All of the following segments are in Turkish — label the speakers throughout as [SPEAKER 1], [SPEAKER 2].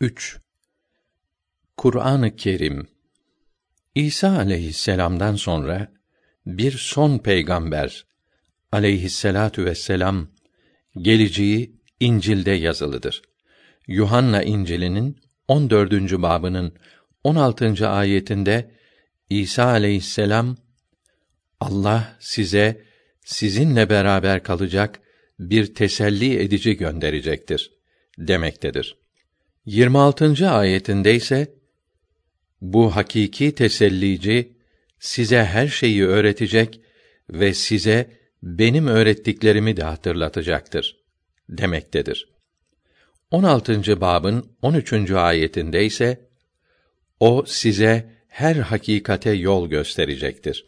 [SPEAKER 1] 3. Kur'an-ı Kerim İsa aleyhisselam'dan sonra bir son peygamber aleyhisselatu vesselam geleceği İncil'de yazılıdır. Yuhanna İncil'inin 14. babının 16. ayetinde İsa aleyhisselam Allah size sizinle beraber kalacak bir teselli edici gönderecektir demektedir. 26. ayetinde ise bu hakiki tesellici size her şeyi öğretecek ve size benim öğrettiklerimi de hatırlatacaktır demektedir. 16. babın 13. ayetinde ise o size her hakikate yol gösterecektir.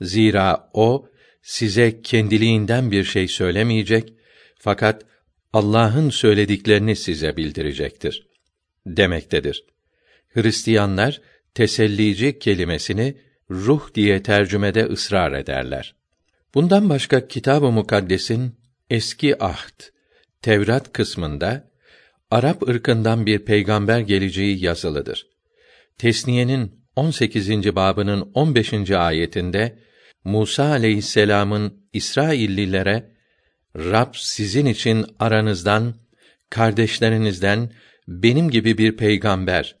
[SPEAKER 1] Zira o size kendiliğinden bir şey söylemeyecek fakat Allah'ın söylediklerini size bildirecektir demektedir. Hristiyanlar tesellici kelimesini ruh diye tercümede ısrar ederler. Bundan başka Kitab-ı Mukaddes'in eski ahd Tevrat kısmında Arap ırkından bir peygamber geleceği yazılıdır. Tesniye'nin 18. babının 15. ayetinde Musa aleyhisselam'ın İsraillilere Rab sizin için aranızdan kardeşlerinizden benim gibi bir peygamber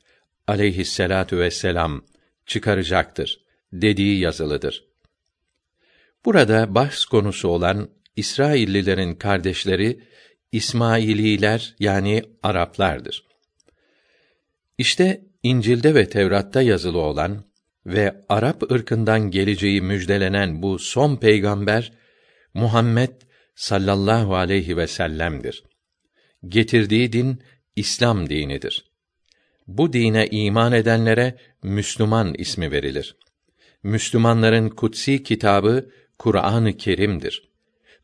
[SPEAKER 1] aleyhisselatu vesselam çıkaracaktır dediği yazılıdır. Burada bahs konusu olan İsraillilerin kardeşleri İsmaililer yani Araplardır. İşte İncil'de ve Tevrat'ta yazılı olan ve Arap ırkından geleceği müjdelenen bu son peygamber Muhammed sallallahu aleyhi ve sellem'dir. Getirdiği din İslam dinidir. Bu dine iman edenlere Müslüman ismi verilir. Müslümanların kutsi kitabı Kur'an-ı Kerim'dir.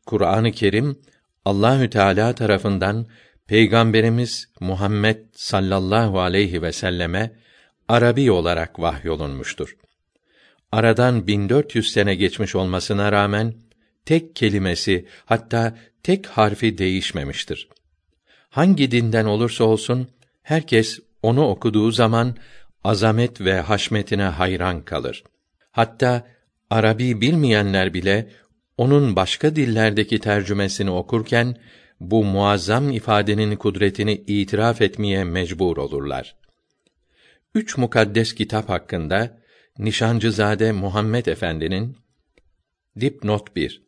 [SPEAKER 1] Kur'an-ı Kerim Allahü Teala tarafından Peygamberimiz Muhammed sallallahu aleyhi ve selleme Arabi olarak vahyolunmuştur. Aradan 1400 sene geçmiş olmasına rağmen tek kelimesi hatta tek harfi değişmemiştir. Hangi dinden olursa olsun herkes onu okuduğu zaman azamet ve haşmetine hayran kalır. Hatta Arabi bilmeyenler bile onun başka dillerdeki tercümesini okurken bu muazzam ifadenin kudretini itiraf etmeye mecbur olurlar. Üç mukaddes kitap hakkında Nişancızade Muhammed Efendi'nin dipnot 1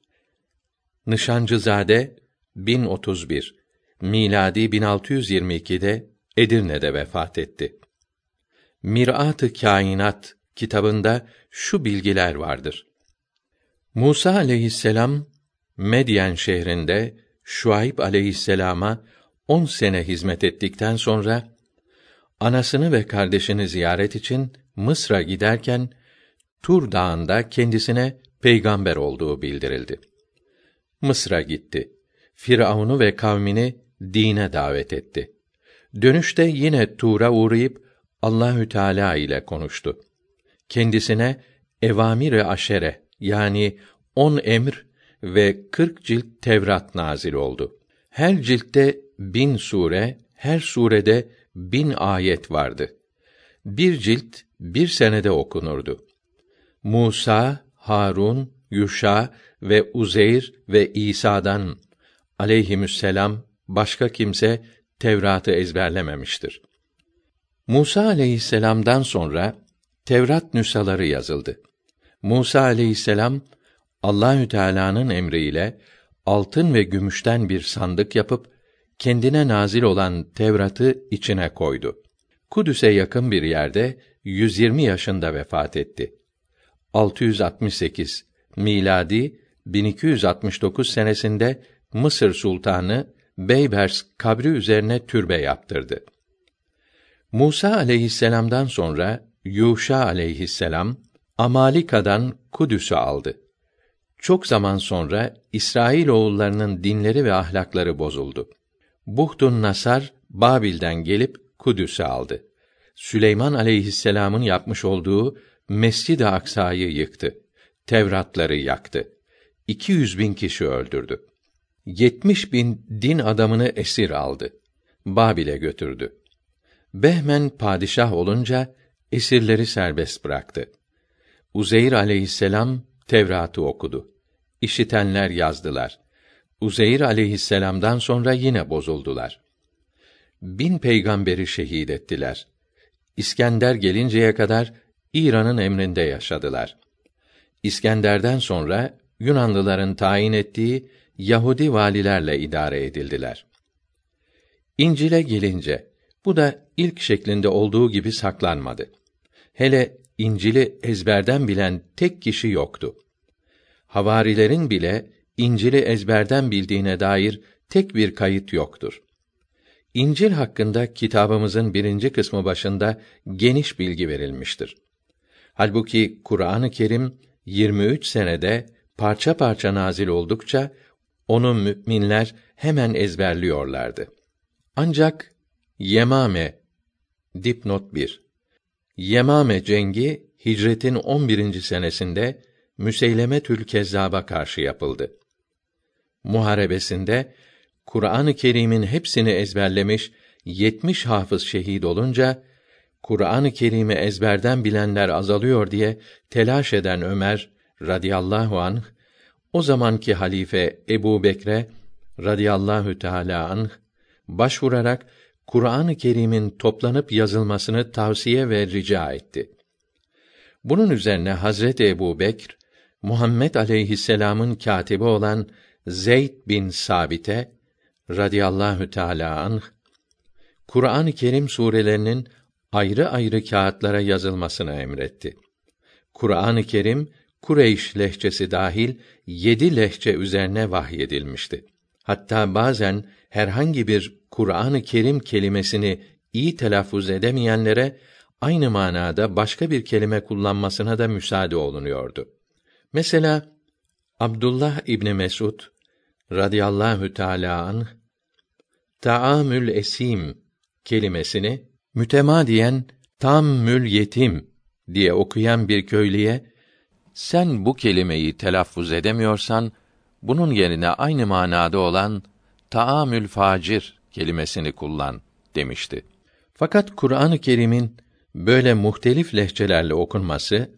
[SPEAKER 1] Nişancızade 1031 miladi 1622'de Edirne'de vefat etti. Mirat-ı Kainat kitabında şu bilgiler vardır. Musa aleyhisselam Medyen şehrinde Şuayb aleyhisselama on sene hizmet ettikten sonra anasını ve kardeşini ziyaret için Mısır'a giderken Tur Dağı'nda kendisine peygamber olduğu bildirildi. Mısır'a gitti. Firavun'u ve kavmini dine davet etti. Dönüşte yine Tur'a uğrayıp Allahü Teala ile konuştu. Kendisine evamir-i aşere yani on emr ve kırk cilt Tevrat nazil oldu. Her ciltte bin sure, her surede bin ayet vardı. Bir cilt bir senede okunurdu. Musa, Harun, Yuşa ve Uzeyr ve İsa'dan aleyhisselam başka kimse Tevrat'ı ezberlememiştir. Musa aleyhisselam'dan sonra Tevrat nüshaları yazıldı. Musa aleyhisselam Allahü Teala'nın emriyle altın ve gümüşten bir sandık yapıp kendine nazil olan Tevrat'ı içine koydu. Kudüs'e yakın bir yerde 120 yaşında vefat etti. 668 miladi 1269 senesinde Mısır sultanı Beybers kabri üzerine türbe yaptırdı. Musa aleyhisselam'dan sonra Yuşa aleyhisselam Amalika'dan Kudüs'ü aldı. Çok zaman sonra İsrail oğullarının dinleri ve ahlakları bozuldu. Buhtun Nasar Babil'den gelip Kudüs'ü aldı. Süleyman aleyhisselam'ın yapmış olduğu Mescid-i Aksa'yı yıktı. Tevratları yaktı. 200 bin kişi öldürdü. 70 bin din adamını esir aldı. Babil'e götürdü. Behmen padişah olunca esirleri serbest bıraktı. Uzeyr aleyhisselam Tevrat'ı okudu. İşitenler yazdılar. Uzeyr aleyhisselam'dan sonra yine bozuldular. Bin peygamberi şehit ettiler. İskender gelinceye kadar İran'ın emrinde yaşadılar. İskender'den sonra Yunanlıların tayin ettiği Yahudi valilerle idare edildiler. İncil'e gelince bu da ilk şeklinde olduğu gibi saklanmadı. Hele İncil'i ezberden bilen tek kişi yoktu. Havarilerin bile İncil'i ezberden bildiğine dair tek bir kayıt yoktur. İncil hakkında kitabımızın birinci kısmı başında geniş bilgi verilmiştir. Halbuki Kur'an-ı Kerim 23 senede parça parça nazil oldukça onu müminler hemen ezberliyorlardı. Ancak Yemame dipnot 1 Yemame cengi hicretin 11. senesinde Müseyleme Kezzab'a karşı yapıldı. Muharebesinde Kur'an-ı Kerim'in hepsini ezberlemiş 70 hafız şehit olunca Kur'an-ı Kerim'i ezberden bilenler azalıyor diye telaş eden Ömer radıyallahu anh o zamanki halife Ebu Bekre radıyallahu teâlâ anh başvurarak Kur'an-ı Kerim'in toplanıp yazılmasını tavsiye ve rica etti. Bunun üzerine Hazret Ebu Bekr, Muhammed aleyhisselam'ın katibi olan Zeyd bin Sabit'e radıyallahu teâlâ anh, Kur'an-ı Kerim surelerinin ayrı ayrı kağıtlara yazılmasını emretti. Kur'an-ı Kerim Kureyş lehçesi dahil yedi lehçe üzerine vahyedilmişti. Hatta bazen herhangi bir Kur'an-ı Kerim kelimesini iyi telaffuz edemeyenlere aynı manada başka bir kelime kullanmasına da müsaade olunuyordu. Mesela Abdullah İbni Mesud radıyallahu teâlâ anh taamül esim kelimesini mütemadiyen tammül yetim diye okuyan bir köylüye sen bu kelimeyi telaffuz edemiyorsan bunun yerine aynı manada olan taamül facir kelimesini kullan demişti. Fakat Kur'an-ı Kerim'in böyle muhtelif lehçelerle okunması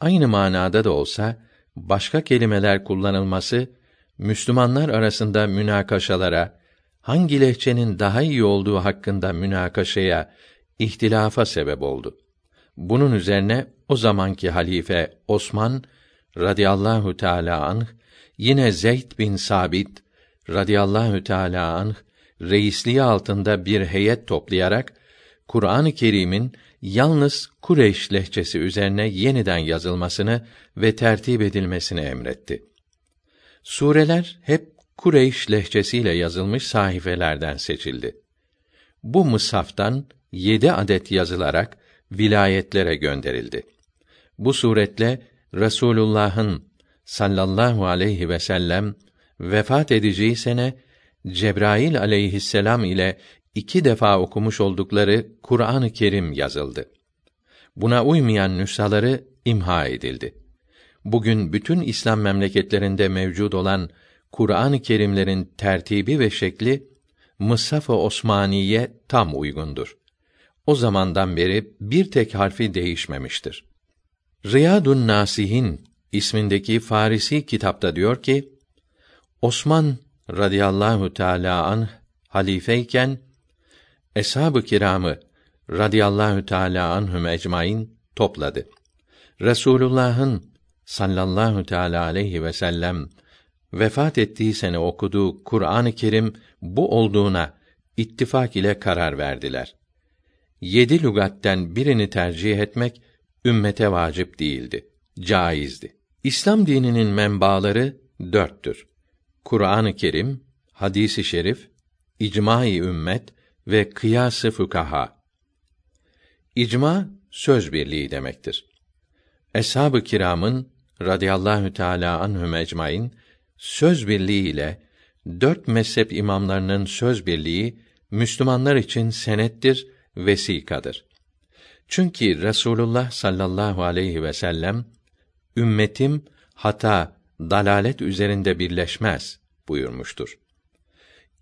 [SPEAKER 1] aynı manada da olsa başka kelimeler kullanılması Müslümanlar arasında münakaşalara, hangi lehçenin daha iyi olduğu hakkında münakaşaya, ihtilafa sebep oldu. Bunun üzerine o zamanki halife Osman radıyallahu teala anh yine Zeyd bin Sabit radıyallahu teala anh reisliği altında bir heyet toplayarak Kur'an-ı Kerim'in yalnız Kureyş lehçesi üzerine yeniden yazılmasını ve tertip edilmesini emretti. Sureler hep Kureyş lehçesiyle yazılmış sahifelerden seçildi. Bu mısaftan yedi adet yazılarak vilayetlere gönderildi. Bu suretle Resulullah'ın sallallahu aleyhi ve sellem vefat edeceği sene Cebrail aleyhisselam ile iki defa okumuş oldukları Kur'an-ı Kerim yazıldı. Buna uymayan nüshaları imha edildi. Bugün bütün İslam memleketlerinde mevcud olan Kur'an-ı Kerimlerin tertibi ve şekli Mıshaf-ı Osmaniye tam uygundur. O zamandan beri bir tek harfi değişmemiştir. Riyadun Nasihin ismindeki Farisi kitapta diyor ki Osman radıyallahu teala anh halifeyken eshab-ı kiramı radıyallahu teala anhum ecmaîn topladı. Resulullah'ın sallallahu teala aleyhi ve sellem vefat ettiği sene okuduğu Kur'an-ı Kerim bu olduğuna ittifak ile karar verdiler. Yedi lügatten birini tercih etmek ümmete vacip değildi, caizdi. İslam dininin menbaaları dörttür. Kur'an-ı Kerim, hadisi şerif, icma-i ümmet ve kıyas-ı fukaha. İcma söz birliği demektir. Eshab-ı kiramın radıyallahu teala anhum ecmaîn söz birliği ile dört mezhep imamlarının söz birliği Müslümanlar için senettir, vesikadır. Çünkü Resulullah sallallahu aleyhi ve sellem ümmetim hata, dalalet üzerinde birleşmez buyurmuştur.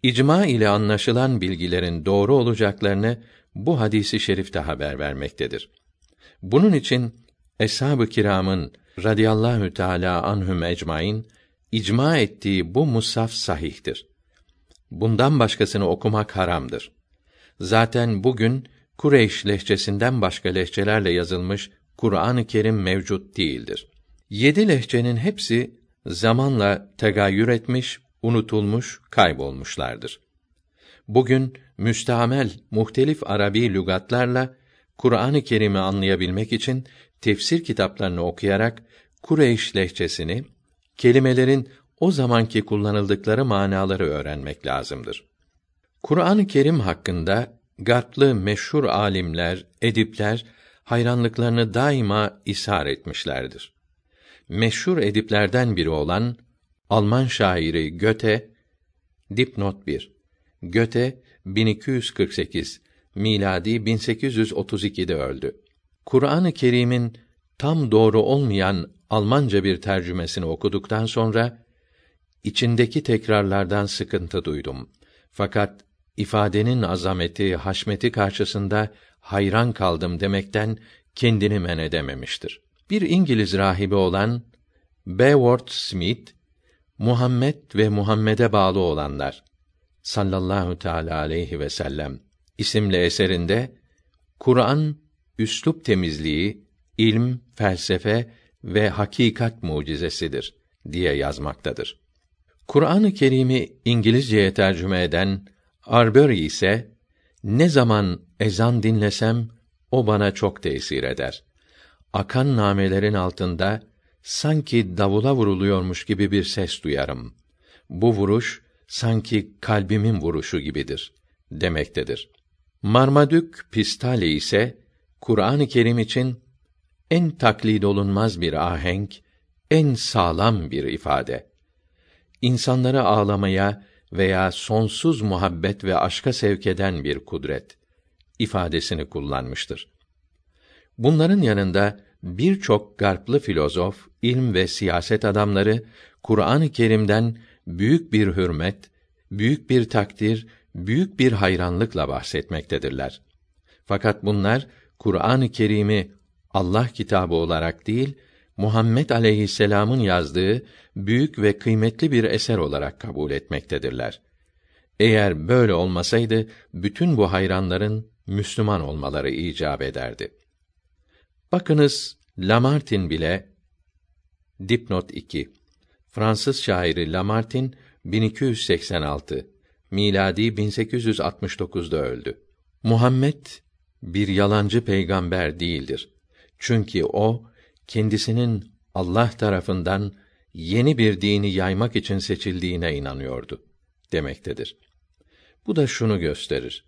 [SPEAKER 1] İcma ile anlaşılan bilgilerin doğru olacaklarını bu hadisi şerifte haber vermektedir. Bunun için eshab-ı kiramın radıyallahu teala anhum ecmaîn icma ettiği bu musaf sahihtir. Bundan başkasını okumak haramdır. Zaten bugün Kureyş lehçesinden başka lehçelerle yazılmış Kur'an-ı Kerim mevcut değildir. Yedi lehçenin hepsi zamanla tegayyür etmiş, unutulmuş, kaybolmuşlardır. Bugün müstamel muhtelif Arabi lügatlarla Kur'an-ı Kerim'i anlayabilmek için tefsir kitaplarını okuyarak Kureyş lehçesini, kelimelerin o zamanki kullanıldıkları manaları öğrenmek lazımdır. Kur'an-ı Kerim hakkında garplı meşhur alimler, edipler hayranlıklarını daima ishar etmişlerdir. Meşhur ediplerden biri olan Alman şairi Göte dipnot 1. Göte 1248 miladi 1832'de öldü. Kur'an-ı Kerim'in tam doğru olmayan Almanca bir tercümesini okuduktan sonra içindeki tekrarlardan sıkıntı duydum. Fakat ifadenin azameti, haşmeti karşısında hayran kaldım demekten kendini men edememiştir. Bir İngiliz rahibi olan Beworth Smith, Muhammed ve Muhammed'e bağlı olanlar sallallahu teala aleyhi ve sellem isimli eserinde Kur'an üslup temizliği, ilm, felsefe ve hakikat mucizesidir diye yazmaktadır. Kur'an-ı Kerim'i İngilizceye tercüme eden Arbery ise ne zaman ezan dinlesem o bana çok tesir eder. Akan namelerin altında sanki davula vuruluyormuş gibi bir ses duyarım. Bu vuruş sanki kalbimin vuruşu gibidir demektedir. Marmadük Pistale ise Kur'an-ı Kerim için en taklid olunmaz bir ahenk, en sağlam bir ifade. İnsanları ağlamaya veya sonsuz muhabbet ve aşka sevk eden bir kudret ifadesini kullanmıştır. Bunların yanında birçok garplı filozof, ilm ve siyaset adamları Kur'an-ı Kerim'den büyük bir hürmet, büyük bir takdir, büyük bir hayranlıkla bahsetmektedirler. Fakat bunlar Kur'an-ı Kerim'i Allah kitabı olarak değil, Muhammed aleyhisselam'ın yazdığı büyük ve kıymetli bir eser olarak kabul etmektedirler. Eğer böyle olmasaydı bütün bu hayranların Müslüman olmaları icap ederdi. Bakınız Lamartine bile dipnot 2 Fransız şairi Lamartine 1286 miladi 1869'da öldü. Muhammed bir yalancı peygamber değildir. Çünkü o kendisinin Allah tarafından yeni bir dini yaymak için seçildiğine inanıyordu demektedir. Bu da şunu gösterir.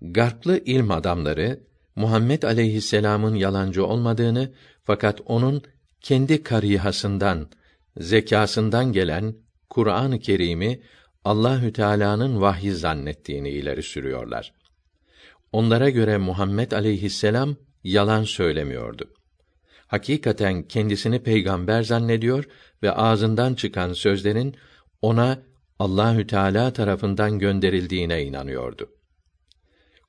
[SPEAKER 1] Garplı ilm adamları Muhammed aleyhisselam'ın yalancı olmadığını fakat onun kendi karihasından, zekasından gelen Kur'an-ı Kerim'i Allahü Teala'nın vahyi zannettiğini ileri sürüyorlar. Onlara göre Muhammed aleyhisselam yalan söylemiyordu. Hakikaten kendisini peygamber zannediyor ve ağzından çıkan sözlerin ona Allahü Teala tarafından gönderildiğine inanıyordu.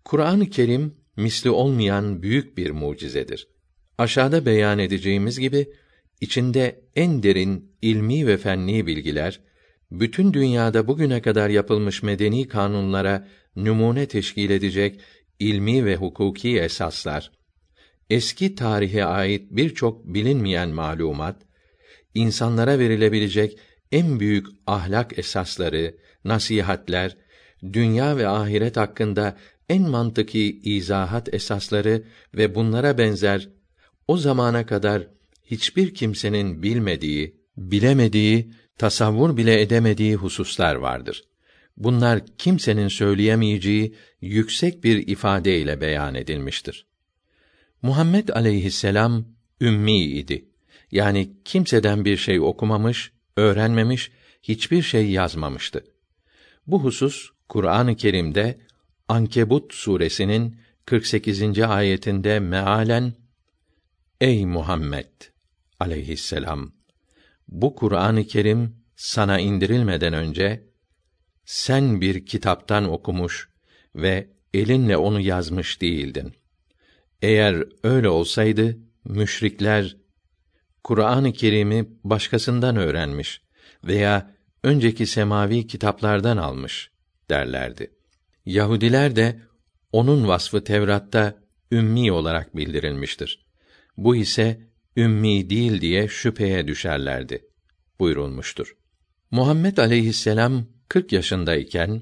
[SPEAKER 1] Kur'an-ı Kerim misli olmayan büyük bir mucizedir. Aşağıda beyan edeceğimiz gibi içinde en derin ilmi ve fenni bilgiler, bütün dünyada bugüne kadar yapılmış medeni kanunlara numune teşkil edecek ilmi ve hukuki esaslar, eski tarihe ait birçok bilinmeyen malumat, insanlara verilebilecek en büyük ahlak esasları, nasihatler, dünya ve ahiret hakkında en mantıki izahat esasları ve bunlara benzer o zamana kadar hiçbir kimsenin bilmediği, bilemediği, tasavvur bile edemediği hususlar vardır. Bunlar kimsenin söyleyemeyeceği yüksek bir ifade ile beyan edilmiştir. Muhammed aleyhisselam ümmi idi. Yani kimseden bir şey okumamış, öğrenmemiş, hiçbir şey yazmamıştı. Bu husus Kur'an-ı Kerim'de Ankebut suresinin 48. ayetinde mealen Ey Muhammed aleyhisselam bu Kur'an-ı Kerim sana indirilmeden önce sen bir kitaptan okumuş ve elinle onu yazmış değildin. Eğer öyle olsaydı müşrikler Kur'an-ı Kerim'i başkasından öğrenmiş veya önceki semavi kitaplardan almış derlerdi. Yahudiler de onun vasfı Tevrat'ta ümmi olarak bildirilmiştir. Bu ise ümmi değil diye şüpheye düşerlerdi buyurulmuştur. Muhammed aleyhisselam 40 yaşındayken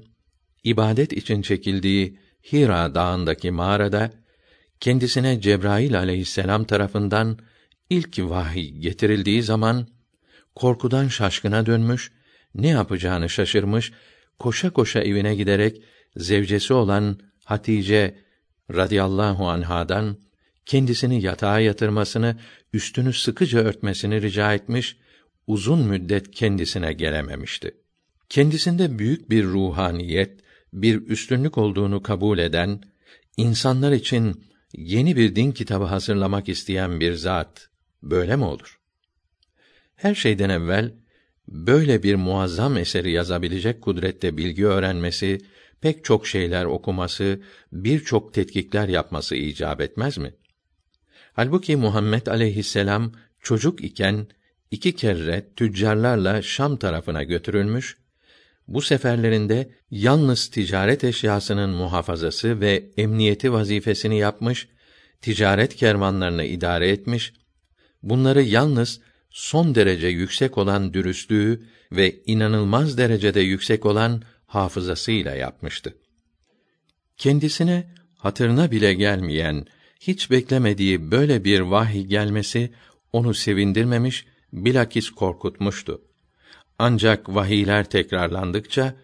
[SPEAKER 1] ibadet için çekildiği Hira dağındaki mağarada kendisine Cebrail aleyhisselam tarafından ilk vahiy getirildiği zaman korkudan şaşkına dönmüş, ne yapacağını şaşırmış, koşa koşa evine giderek zevcesi olan Hatice radıyallahu anhadan kendisini yatağa yatırmasını, üstünü sıkıca örtmesini rica etmiş, uzun müddet kendisine gelememişti. Kendisinde büyük bir ruhaniyet, bir üstünlük olduğunu kabul eden, insanlar için yeni bir din kitabı hazırlamak isteyen bir zat böyle mi olur? Her şeyden evvel böyle bir muazzam eseri yazabilecek kudrette bilgi öğrenmesi, pek çok şeyler okuması, birçok tetkikler yapması icap etmez mi? Halbuki Muhammed aleyhisselam çocuk iken iki kere tüccarlarla Şam tarafına götürülmüş, bu seferlerinde yalnız ticaret eşyasının muhafazası ve emniyeti vazifesini yapmış, ticaret kervanlarını idare etmiş, bunları yalnız son derece yüksek olan dürüstlüğü ve inanılmaz derecede yüksek olan hafızasıyla yapmıştı. Kendisine hatırına bile gelmeyen, hiç beklemediği böyle bir vahiy gelmesi onu sevindirmemiş, bilakis korkutmuştu. Ancak vahiyler tekrarlandıkça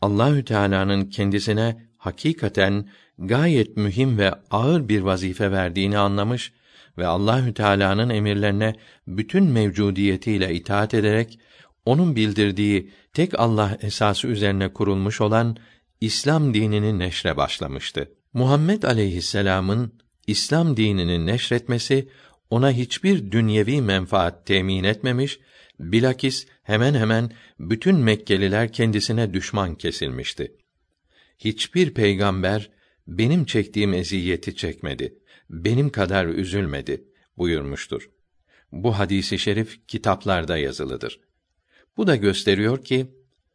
[SPEAKER 1] Allahü Teala'nın kendisine hakikaten gayet mühim ve ağır bir vazife verdiğini anlamış ve Allahü Teala'nın emirlerine bütün mevcudiyetiyle itaat ederek onun bildirdiği tek Allah esası üzerine kurulmuş olan İslam dinini neşre başlamıştı. Muhammed aleyhisselam'ın İslam dinini neşretmesi ona hiçbir dünyevi menfaat temin etmemiş, bilakis hemen hemen bütün Mekkeliler kendisine düşman kesilmişti. Hiçbir peygamber benim çektiğim eziyeti çekmedi, benim kadar üzülmedi buyurmuştur. Bu hadisi şerif kitaplarda yazılıdır. Bu da gösteriyor ki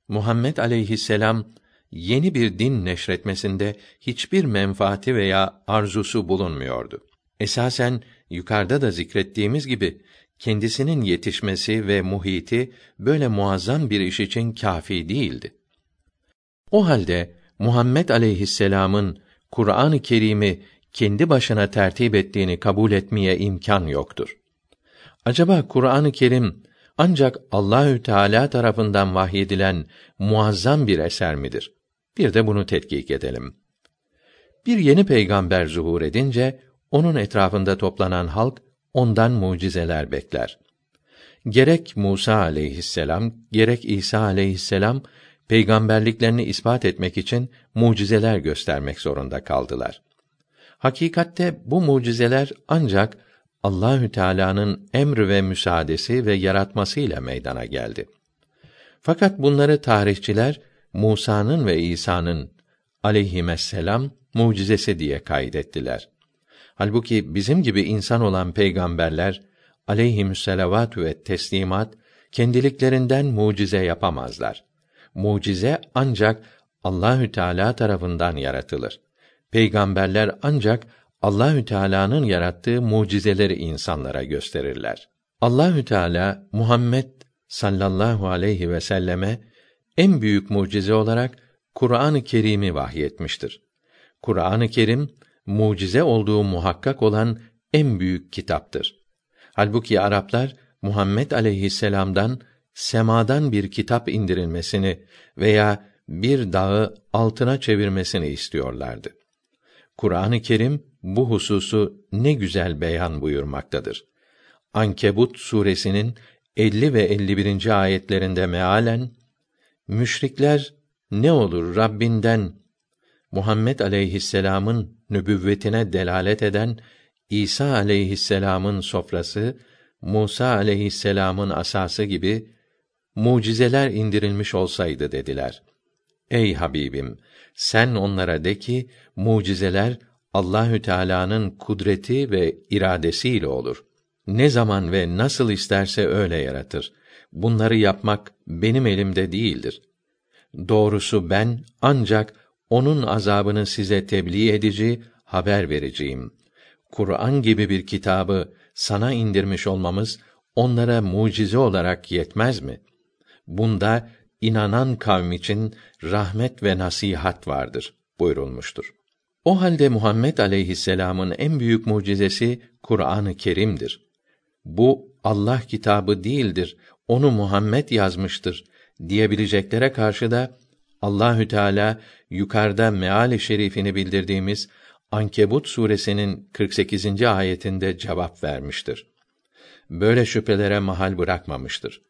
[SPEAKER 1] Muhammed aleyhisselam yeni bir din neşretmesinde hiçbir menfaati veya arzusu bulunmuyordu. Esasen yukarıda da zikrettiğimiz gibi kendisinin yetişmesi ve muhiti böyle muazzam bir iş için kafi değildi. O halde Muhammed aleyhisselam'ın Kur'an-ı Kerim'i kendi başına tertip ettiğini kabul etmeye imkan yoktur. Acaba Kur'an-ı Kerim ancak Allahü Teala tarafından vahyedilen muazzam bir eser midir? Bir de bunu tetkik edelim. Bir yeni peygamber zuhur edince onun etrafında toplanan halk ondan mucizeler bekler. Gerek Musa aleyhisselam, gerek İsa aleyhisselam peygamberliklerini ispat etmek için mucizeler göstermek zorunda kaldılar. Hakikatte bu mucizeler ancak Allahü Teala'nın emri ve müsaadesi ve yaratmasıyla meydana geldi. Fakat bunları tarihçiler Musa'nın ve İsa'nın aleyhisselam mucizesi diye kaydettiler. Halbuki bizim gibi insan olan peygamberler aleyhisselavatu ve teslimat kendiliklerinden mucize yapamazlar. Mucize ancak Allahü Teala tarafından yaratılır. Peygamberler ancak Allahü Teala'nın yarattığı mucizeleri insanlara gösterirler. Allahü Teala Muhammed sallallahu aleyhi ve selleme en büyük mucize olarak Kur'an-ı Kerim'i vahyetmiştir. Kur'an-ı Kerim mucize olduğu muhakkak olan en büyük kitaptır. Halbuki Araplar Muhammed aleyhisselam'dan semadan bir kitap indirilmesini veya bir dağı altına çevirmesini istiyorlardı. Kur'an-ı Kerim bu hususu ne güzel beyan buyurmaktadır. Ankebut suresinin 50 ve 51. ayetlerinde mealen müşrikler ne olur Rabbinden Muhammed aleyhisselam'ın nübüvvetine delalet eden İsa aleyhisselam'ın sofrası, Musa aleyhisselam'ın asası gibi mucizeler indirilmiş olsaydı dediler. Ey Habibim, Sen onlara de ki mucizeler Allahü Teala'nın kudreti ve iradesiyle olur. Ne zaman ve nasıl isterse öyle yaratır. Bunları yapmak benim elimde değildir. Doğrusu ben ancak onun azabını size tebliğ edici, haber vereceğim. Kur'an gibi bir kitabı sana indirmiş olmamız onlara mucize olarak yetmez mi? Bunda inanan kavm için rahmet ve nasihat vardır buyurulmuştur. O halde Muhammed aleyhisselam'ın en büyük mucizesi Kur'an-ı Kerim'dir. Bu Allah kitabı değildir, onu Muhammed yazmıştır diyebileceklere karşı da Allahü Teala yukarıda meali şerifini bildirdiğimiz Ankebut suresinin 48. ayetinde cevap vermiştir. Böyle şüphelere mahal bırakmamıştır.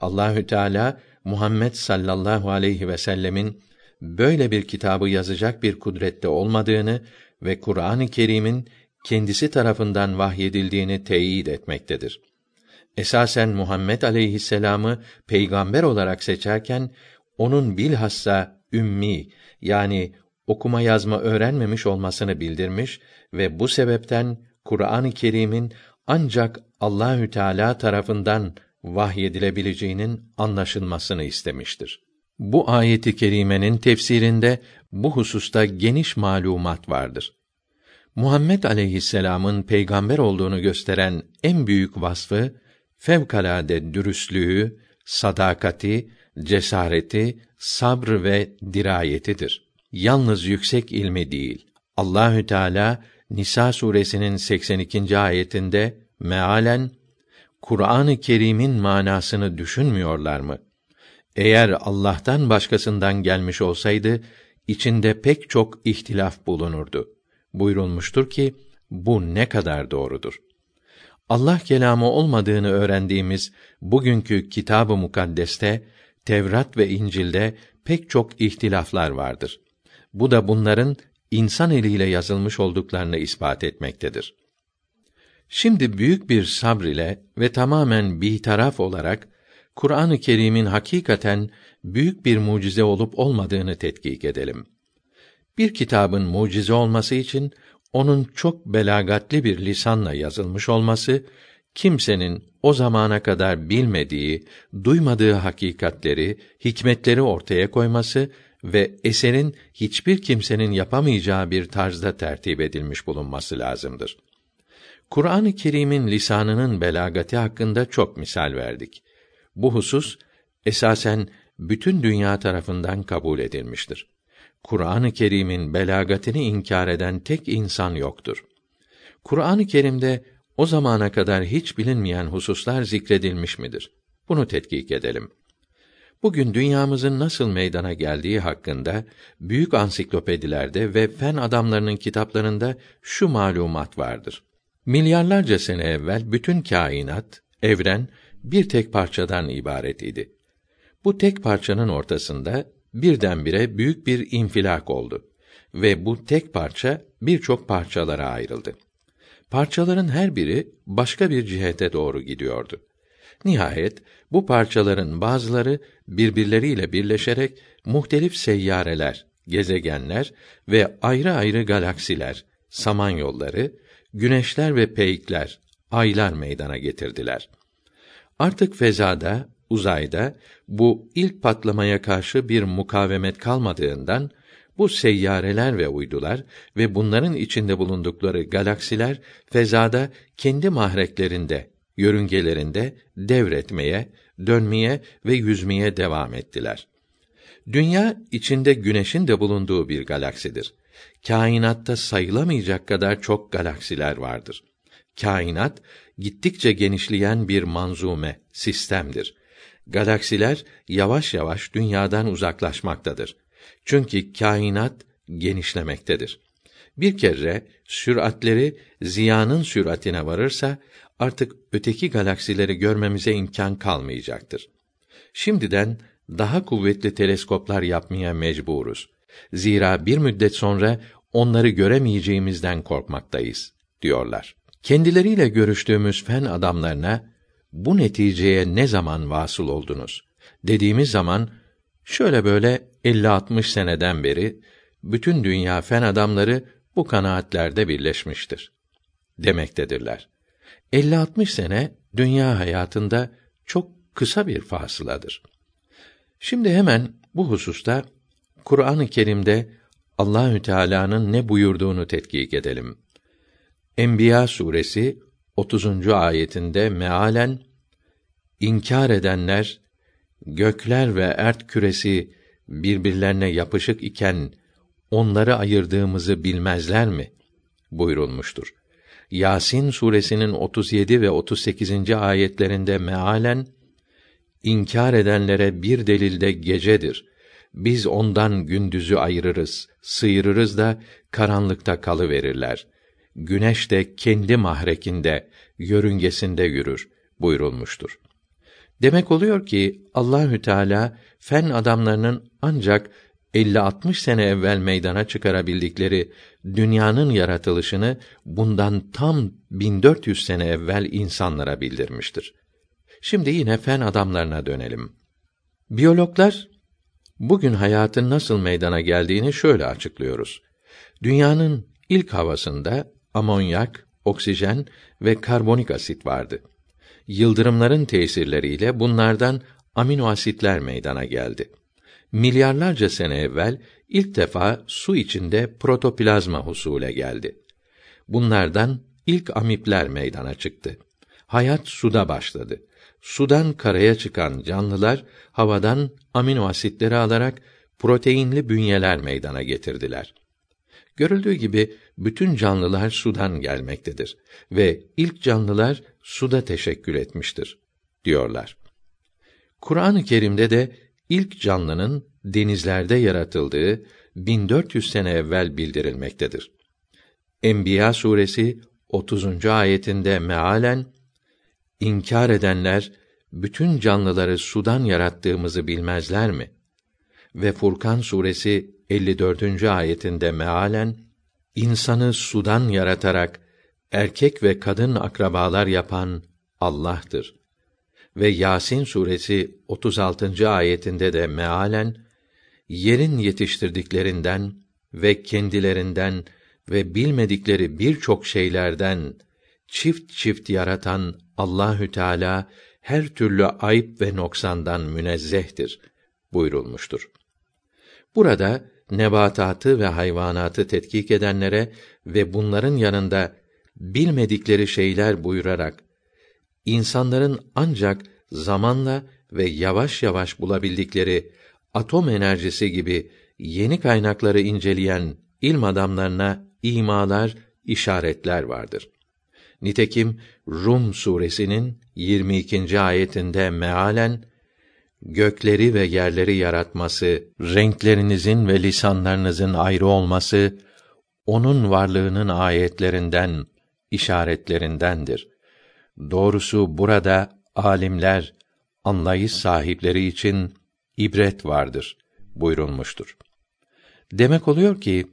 [SPEAKER 1] Allahü Teala Muhammed sallallahu aleyhi ve sellemin böyle bir kitabı yazacak bir kudrette olmadığını ve Kur'an-ı Kerim'in kendisi tarafından vahyedildiğini teyit etmektedir. Esasen Muhammed aleyhisselamı peygamber olarak seçerken onun bilhassa ümmi yani okuma yazma öğrenmemiş olmasını bildirmiş ve bu sebepten Kur'an-ı Kerim'in ancak Allahü Teala tarafından vahyedilebileceğinin anlaşılmasını istemiştir. Bu ayeti kerimenin tefsirinde bu hususta geniş malumat vardır. Muhammed aleyhisselam'ın peygamber olduğunu gösteren en büyük vasfı fevkalade dürüstlüğü, sadakati, cesareti, sabr ve dirayetidir. Yalnız yüksek ilmi değil. Allahü Teala Nisa suresinin 82. ayetinde mealen Kur'an-ı Kerim'in manasını düşünmüyorlar mı? Eğer Allah'tan başkasından gelmiş olsaydı içinde pek çok ihtilaf bulunurdu. Buyurulmuştur ki bu ne kadar doğrudur. Allah kelamı olmadığını öğrendiğimiz bugünkü Kitab-ı Mukaddes'te Tevrat ve İncil'de pek çok ihtilaflar vardır. Bu da bunların insan eliyle yazılmış olduklarını ispat etmektedir. Şimdi büyük bir sabr ile ve tamamen bir taraf olarak Kur'an-ı Kerim'in hakikaten büyük bir mucize olup olmadığını tetkik edelim. Bir kitabın mucize olması için onun çok belagatli bir lisanla yazılmış olması, kimsenin o zamana kadar bilmediği, duymadığı hakikatleri, hikmetleri ortaya koyması ve eserin hiçbir kimsenin yapamayacağı bir tarzda tertip edilmiş bulunması lazımdır. Kur'an-ı Kerim'in lisanının belagati hakkında çok misal verdik. Bu husus esasen bütün dünya tarafından kabul edilmiştir. Kur'an-ı Kerim'in belagatini inkar eden tek insan yoktur. Kur'an-ı Kerim'de o zamana kadar hiç bilinmeyen hususlar zikredilmiş midir? Bunu tetkik edelim. Bugün dünyamızın nasıl meydana geldiği hakkında büyük ansiklopedilerde ve fen adamlarının kitaplarında şu malumat vardır. Milyarlarca sene evvel bütün kainat, evren bir tek parçadan ibaret idi. Bu tek parçanın ortasında birdenbire büyük bir infilak oldu ve bu tek parça birçok parçalara ayrıldı. Parçaların her biri başka bir cihete doğru gidiyordu. Nihayet bu parçaların bazıları birbirleriyle birleşerek muhtelif seyyareler, gezegenler ve ayrı ayrı galaksiler, samanyolları, güneşler ve peykler, aylar meydana getirdiler. Artık fezada, uzayda bu ilk patlamaya karşı bir mukavemet kalmadığından bu seyyareler ve uydular ve bunların içinde bulundukları galaksiler fezada kendi mahreklerinde, yörüngelerinde devretmeye, dönmeye ve yüzmeye devam ettiler. Dünya içinde güneşin de bulunduğu bir galaksidir. Kainatta sayılamayacak kadar çok galaksiler vardır. Kainat gittikçe genişleyen bir manzume, sistemdir. Galaksiler yavaş yavaş dünyadan uzaklaşmaktadır. Çünkü kainat genişlemektedir. Bir kere süratleri ziyanın süratine varırsa artık öteki galaksileri görmemize imkan kalmayacaktır. Şimdiden daha kuvvetli teleskoplar yapmaya mecburuz. Zira bir müddet sonra onları göremeyeceğimizden korkmaktayız diyorlar. Kendileriyle görüştüğümüz fen adamlarına bu neticeye ne zaman vasıl oldunuz dediğimiz zaman şöyle böyle 50-60 seneden beri bütün dünya fen adamları bu kanaatlerde birleşmiştir demektedirler. 50-60 sene dünya hayatında çok kısa bir fasıladır. Şimdi hemen bu hususta Kur'an-ı Kerim'de Allahü Teala'nın ne buyurduğunu tetkik edelim. Enbiya suresi 30. ayetinde mealen inkar edenler gökler ve ert küresi birbirlerine yapışık iken onları ayırdığımızı bilmezler mi? buyurulmuştur. Yasin suresinin 37 ve 38. ayetlerinde mealen inkar edenlere bir delilde gecedir. Biz ondan gündüzü ayırırız, sıyırırız da karanlıkta kalı verirler. Güneş de kendi mahrekinde, yörüngesinde yürür buyurulmuştur. Demek oluyor ki Allahü Teala fen adamlarının ancak 50-60 sene evvel meydana çıkarabildikleri dünyanın yaratılışını bundan tam 1400 sene evvel insanlara bildirmiştir. Şimdi yine fen adamlarına dönelim. Biyologlar bugün hayatın nasıl meydana geldiğini şöyle açıklıyoruz. Dünyanın ilk havasında amonyak, oksijen ve karbonik asit vardı. Yıldırımların tesirleriyle bunlardan amino asitler meydana geldi. Milyarlarca sene evvel ilk defa su içinde protoplazma husule geldi. Bunlardan ilk amipler meydana çıktı. Hayat suda başladı. Sudan karaya çıkan canlılar havadan amino asitleri alarak proteinli bünyeler meydana getirdiler. Görüldüğü gibi bütün canlılar sudan gelmektedir ve ilk canlılar suda teşekkül etmiştir diyorlar. Kur'an-ı Kerim'de de ilk canlının denizlerde yaratıldığı 1400 sene evvel bildirilmektedir. Enbiya suresi 30. ayetinde mealen inkar edenler bütün canlıları sudan yarattığımızı bilmezler mi? Ve Furkan suresi 54. ayetinde mealen insanı sudan yaratarak erkek ve kadın akrabalar yapan Allah'tır. Ve Yasin suresi 36. ayetinde de mealen yerin yetiştirdiklerinden ve kendilerinden ve bilmedikleri birçok şeylerden çift çift yaratan Allahü Teala her türlü ayıp ve noksandan münezzehtir buyurulmuştur. Burada nebatatı ve hayvanatı tetkik edenlere ve bunların yanında bilmedikleri şeyler buyurarak insanların ancak zamanla ve yavaş yavaş bulabildikleri atom enerjisi gibi yeni kaynakları inceleyen ilm adamlarına imalar, işaretler vardır. Nitekim Rum suresinin 22. ayetinde mealen gökleri ve yerleri yaratması, renklerinizin ve lisanlarınızın ayrı olması onun varlığının ayetlerinden, işaretlerindendir. Doğrusu burada alimler, anlayış sahipleri için ibret vardır buyurulmuştur. Demek oluyor ki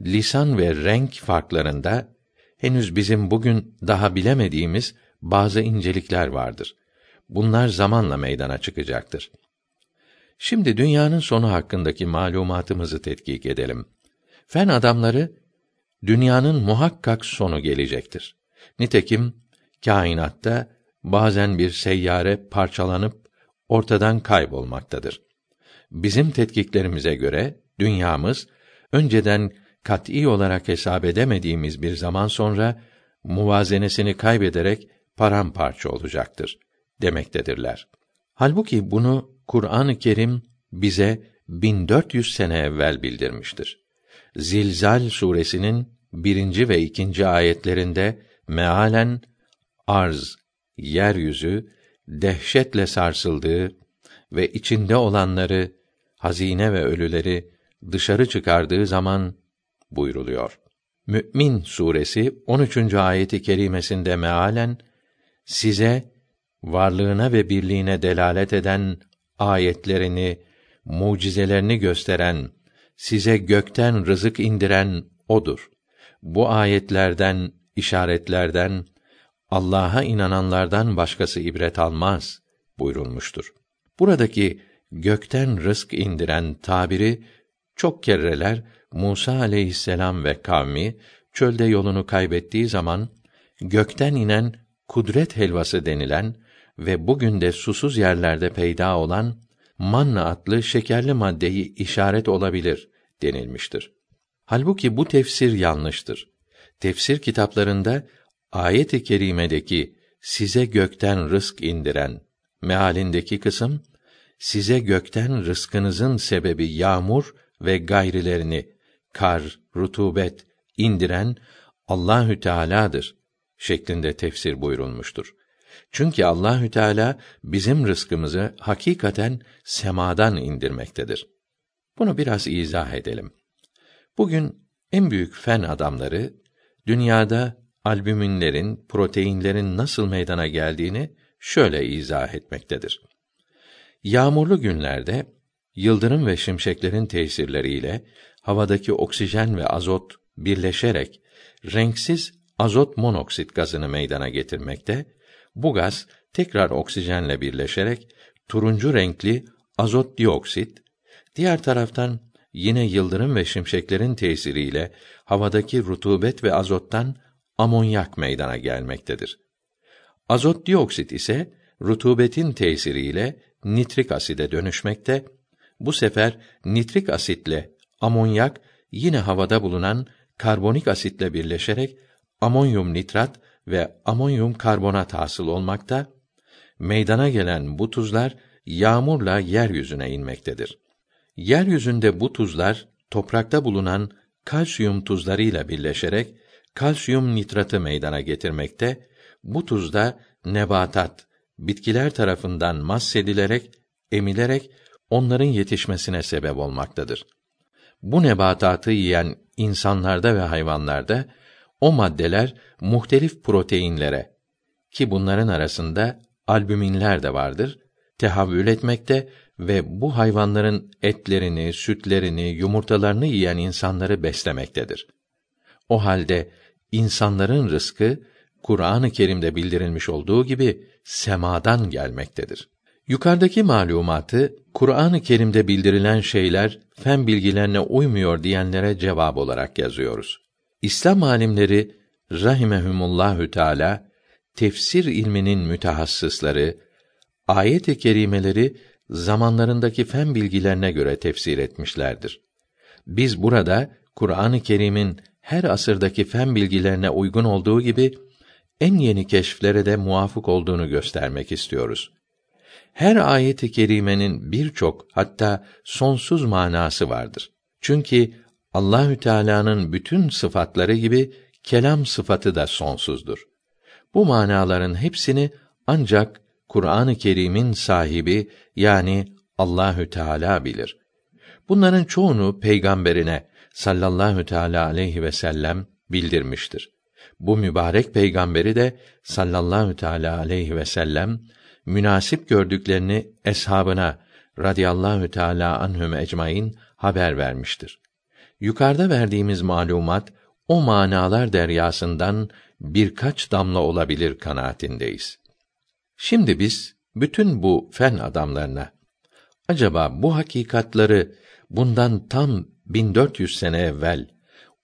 [SPEAKER 1] lisan ve renk farklarında henüz bizim bugün daha bilemediğimiz bazı incelikler vardır. Bunlar zamanla meydana çıkacaktır. Şimdi dünyanın sonu hakkındaki malumatımızı tetkik edelim. Fen adamları dünyanın muhakkak sonu gelecektir. Nitekim kainatta bazen bir seyyare parçalanıp ortadan kaybolmaktadır. Bizim tetkiklerimize göre dünyamız önceden kat'î olarak hesap edemediğimiz bir zaman sonra muvazenesini kaybederek paramparça olacaktır demektedirler. Halbuki bunu Kur'an-ı Kerim bize 1400 sene evvel bildirmiştir. Zilzal suresinin birinci ve ikinci ayetlerinde mealen arz, yeryüzü dehşetle sarsıldığı ve içinde olanları, hazine ve ölüleri dışarı çıkardığı zaman buyruluyor. Mü'min suresi 13. ayeti kerimesinde mealen size varlığına ve birliğine delalet eden ayetlerini, mucizelerini gösteren, size gökten rızık indiren odur. Bu ayetlerden, işaretlerden Allah'a inananlardan başkası ibret almaz buyurulmuştur. Buradaki gökten rızk indiren tabiri çok kereler Musa aleyhisselam ve kavmi çölde yolunu kaybettiği zaman gökten inen kudret helvası denilen ve bugün de susuz yerlerde peyda olan manna adlı şekerli maddeyi işaret olabilir denilmiştir. Halbuki bu tefsir yanlıştır. Tefsir kitaplarında ayet-i kerimedeki size gökten rızk indiren mealindeki kısım size gökten rızkınızın sebebi yağmur ve gayrilerini kar, rutubet indiren Allahü Teala'dır şeklinde tefsir buyurulmuştur. Çünkü Allahü Teala bizim rızkımızı hakikaten semadan indirmektedir. Bunu biraz izah edelim. Bugün en büyük fen adamları dünyada albüminlerin, proteinlerin nasıl meydana geldiğini şöyle izah etmektedir. Yağmurlu günlerde yıldırım ve şimşeklerin tesirleriyle havadaki oksijen ve azot birleşerek renksiz azot monoksit gazını meydana getirmekte. Bu gaz tekrar oksijenle birleşerek turuncu renkli azot dioksit, diğer taraftan yine yıldırım ve şimşeklerin tesiriyle havadaki rutubet ve azottan amonyak meydana gelmektedir. Azot dioksit ise rutubetin tesiriyle nitrik aside dönüşmekte. Bu sefer nitrik asitle amonyak yine havada bulunan karbonik asitle birleşerek amonyum nitrat ve amonyum karbonat hasıl olmakta. Meydana gelen bu tuzlar yağmurla yeryüzüne inmektedir. Yeryüzünde bu tuzlar toprakta bulunan kalsiyum tuzlarıyla birleşerek kalsiyum nitratı meydana getirmekte. Bu tuzda nebatat, bitkiler tarafından massedilerek, emilerek onların yetişmesine sebep olmaktadır. Bu nebatatı yiyen insanlarda ve hayvanlarda o maddeler muhtelif proteinlere ki bunların arasında albüminler de vardır, tehavül etmekte ve bu hayvanların etlerini, sütlerini, yumurtalarını yiyen insanları beslemektedir. O halde insanların rızkı Kur'an-ı Kerim'de bildirilmiş olduğu gibi semadan gelmektedir. Yukarıdaki malumatı Kur'an-ı Kerim'de bildirilen şeyler fen bilgilerine uymuyor diyenlere cevap olarak yazıyoruz. İslam alimleri rahimehumullahü teala tefsir ilminin mütehassısları ayet-i kerimeleri zamanlarındaki fen bilgilerine göre tefsir etmişlerdir. Biz burada Kur'an-ı Kerim'in her asırdaki fen bilgilerine uygun olduğu gibi en yeni keşflere de muvafık olduğunu göstermek istiyoruz. Her ayet-i kerimenin birçok hatta sonsuz manası vardır. Çünkü Allahü Teala'nın bütün sıfatları gibi kelam sıfatı da sonsuzdur. Bu manaların hepsini ancak Kur'an-ı Kerim'in sahibi yani Allahü Teala bilir. Bunların çoğunu peygamberine sallallahu teala aleyhi ve sellem bildirmiştir. Bu mübarek peygamberi de sallallahu teala aleyhi ve sellem münasip gördüklerini eshabına radıyallahu teala anhum ecmaîn haber vermiştir. Yukarıda verdiğimiz malumat o manalar deryasından birkaç damla olabilir kanaatindeyiz. Şimdi biz bütün bu fen adamlarına acaba bu hakikatları bundan tam 1400 sene evvel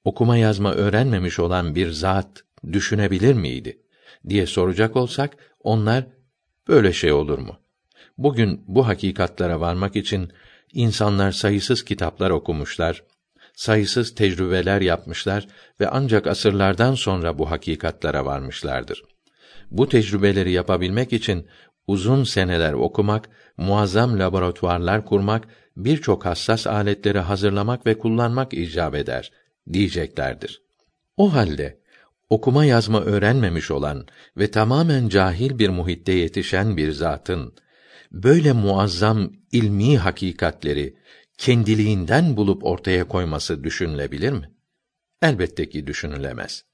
[SPEAKER 1] okuma yazma öğrenmemiş olan bir zat düşünebilir miydi diye soracak olsak onlar böyle şey olur mu? Bugün bu hakikatlara varmak için insanlar sayısız kitaplar okumuşlar, sayısız tecrübeler yapmışlar ve ancak asırlardan sonra bu hakikatlara varmışlardır. Bu tecrübeleri yapabilmek için uzun seneler okumak, muazzam laboratuvarlar kurmak, birçok hassas aletleri hazırlamak ve kullanmak icap eder diyeceklerdir. O halde okuma yazma öğrenmemiş olan ve tamamen cahil bir muhitte yetişen bir zatın böyle muazzam ilmi hakikatleri kendiliğinden bulup ortaya koyması düşünülebilir mi? Elbette ki düşünülemez.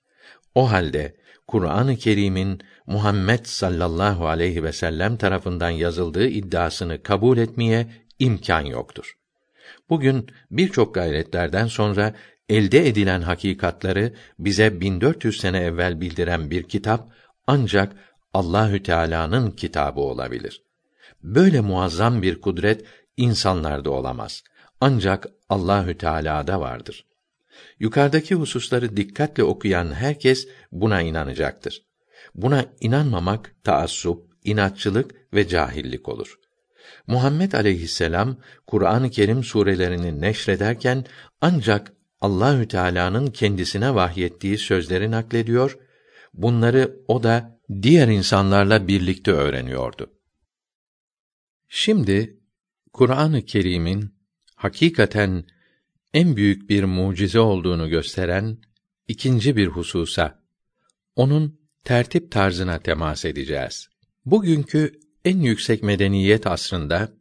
[SPEAKER 1] O halde Kur'an-ı Kerim'in Muhammed sallallahu aleyhi ve sellem tarafından yazıldığı iddiasını kabul etmeye imkan yoktur. Bugün birçok gayretlerden sonra elde edilen hakikatları bize 1400 sene evvel bildiren bir kitap ancak Allahü Teala'nın kitabı olabilir. Böyle muazzam bir kudret insanlarda olamaz. Ancak Allahü Teala'da vardır. Yukarıdaki hususları dikkatle okuyan herkes buna inanacaktır. Buna inanmamak taassup, inatçılık ve cahillik olur. Muhammed aleyhisselam Kur'an-ı Kerim surelerini neşrederken ancak Allahü Teala'nın kendisine vahyettiği sözleri naklediyor, bunları o da diğer insanlarla birlikte öğreniyordu. Şimdi Kur'an-ı Kerim'in hakikaten en büyük bir mucize olduğunu gösteren ikinci bir hususa, onun tertip tarzına temas edeceğiz. Bugünkü en yüksek medeniyet asrında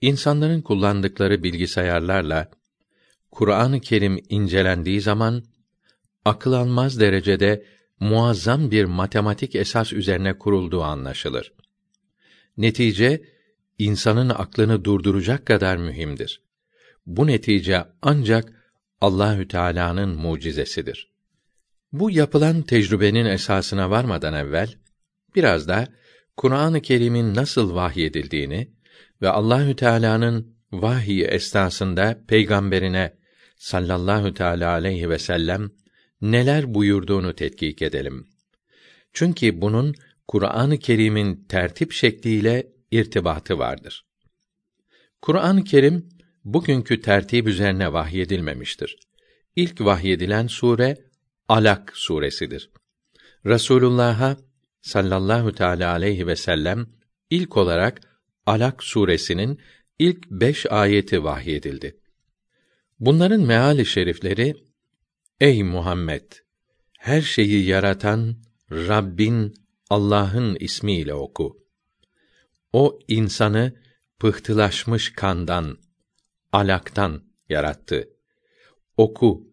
[SPEAKER 1] insanların kullandıkları bilgisayarlarla Kur'an-ı Kerim incelendiği zaman akıl almaz derecede muazzam bir matematik esas üzerine kurulduğu anlaşılır. Netice insanın aklını durduracak kadar mühimdir. Bu netice ancak Allahü Teala'nın mucizesidir. Bu yapılan tecrübenin esasına varmadan evvel biraz da Kur'an-ı Kerim'in nasıl vahyedildiğini ve Allahü Teala'nın vahiy esnasında peygamberine sallallahu teala aleyhi ve sellem neler buyurduğunu tetkik edelim. Çünkü bunun Kur'an-ı Kerim'in tertip şekliyle irtibatı vardır. Kur'an-ı Kerim bugünkü tertip üzerine vahyedilmemiştir. İlk vahyedilen sure Alak suresidir. Resulullah'a sallallahu teala aleyhi ve sellem ilk olarak Alak suresinin ilk beş ayeti vahyedildi. Bunların meali şerifleri Ey Muhammed her şeyi yaratan Rabbin Allah'ın ismiyle oku. O insanı pıhtılaşmış kandan, alaktan yarattı. Oku.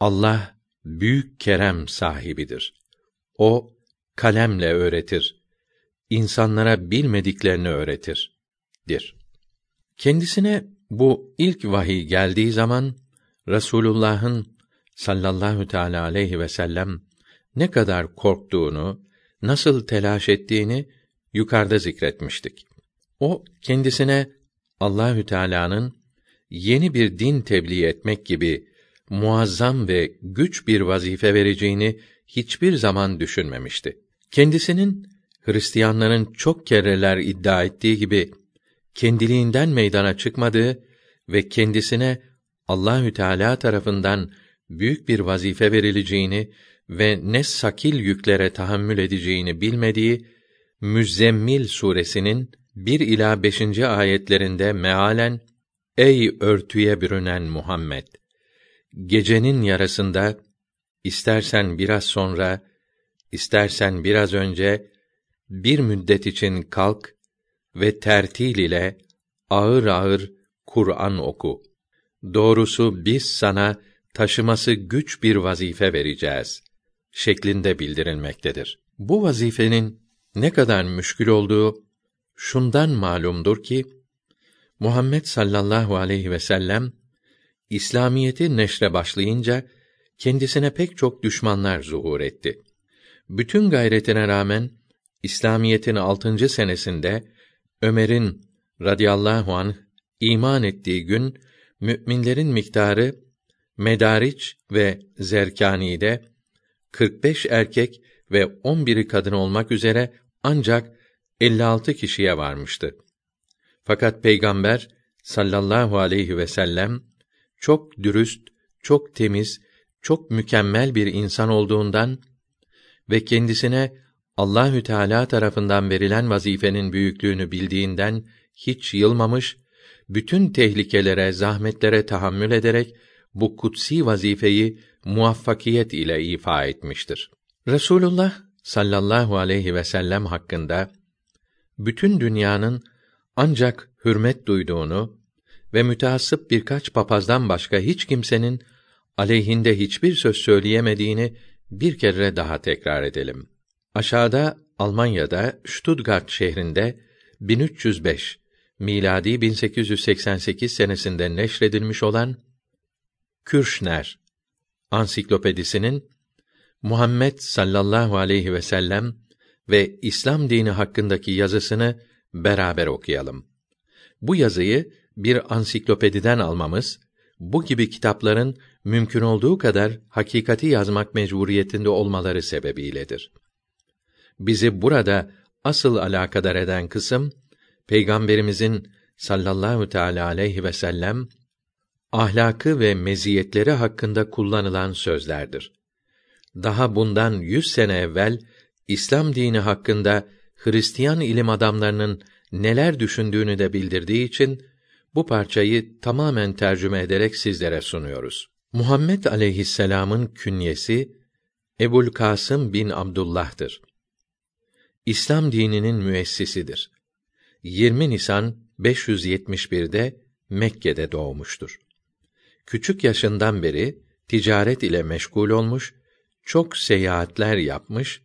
[SPEAKER 1] Allah büyük kerem sahibidir. O kalemle öğretir. İnsanlara bilmediklerini öğretir. dir. Kendisine bu ilk vahiy geldiği zaman Resulullah'ın sallallahu teala aleyhi ve sellem ne kadar korktuğunu, nasıl telaş ettiğini yukarıda zikretmiştik. O kendisine Allahü Teala'nın yeni bir din tebliğ etmek gibi muazzam ve güç bir vazife vereceğini hiçbir zaman düşünmemişti. Kendisinin Hristiyanların çok kereler iddia ettiği gibi kendiliğinden meydana çıkmadığı ve kendisine Allahü Teala tarafından büyük bir vazife verileceğini ve ne sakil yüklere tahammül edeceğini bilmediği Müzzemmil suresinin 1 ila 5. ayetlerinde mealen Ey örtüye bürünen Muhammed gecenin yarısında istersen biraz sonra istersen biraz önce bir müddet için kalk ve tertil ile ağır ağır Kur'an oku. Doğrusu biz sana taşıması güç bir vazife vereceğiz şeklinde bildirilmektedir. Bu vazifenin ne kadar müşkül olduğu şundan malumdur ki Muhammed sallallahu aleyhi ve sellem İslamiyeti neşre başlayınca kendisine pek çok düşmanlar zuhur etti. Bütün gayretine rağmen İslamiyetin altıncı senesinde Ömer'in radıyallahu anh iman ettiği gün müminlerin miktarı Medariç ve Zerkani'de 45 erkek ve 11'i kadın olmak üzere ancak 56 kişiye varmıştı. Fakat Peygamber sallallahu aleyhi ve sellem çok dürüst, çok temiz, çok mükemmel bir insan olduğundan ve kendisine Allahü Teala tarafından verilen vazifenin büyüklüğünü bildiğinden hiç yılmamış, bütün tehlikelere, zahmetlere tahammül ederek bu kutsi vazifeyi muvaffakiyet ile ifa etmiştir. Resulullah sallallahu aleyhi ve sellem hakkında bütün dünyanın ancak hürmet duyduğunu ve müteassıp birkaç papazdan başka hiç kimsenin aleyhinde hiçbir söz söyleyemediğini bir kere daha tekrar edelim. Aşağıda Almanya'da Stuttgart şehrinde 1305 miladi 1888 senesinde neşredilmiş olan Kürşner ansiklopedisinin Muhammed sallallahu aleyhi ve sellem ve İslam dini hakkındaki yazısını beraber okuyalım. Bu yazıyı bir ansiklopediden almamız bu gibi kitapların mümkün olduğu kadar hakikati yazmak mecburiyetinde olmaları sebebiyledir. Bizi burada asıl alakadar eden kısım Peygamberimizin sallallahu teala aleyhi ve sellem ahlakı ve meziyetleri hakkında kullanılan sözlerdir. Daha bundan yüz sene evvel İslam dini hakkında Hristiyan ilim adamlarının neler düşündüğünü de bildirdiği için bu parçayı tamamen tercüme ederek sizlere sunuyoruz. Muhammed aleyhisselam'ın künyesi Ebul Kasım bin Abdullah'tır. İslam dininin müessisidir. 20 Nisan 571'de Mekke'de doğmuştur. Küçük yaşından beri ticaret ile meşgul olmuş, çok seyahatler yapmış,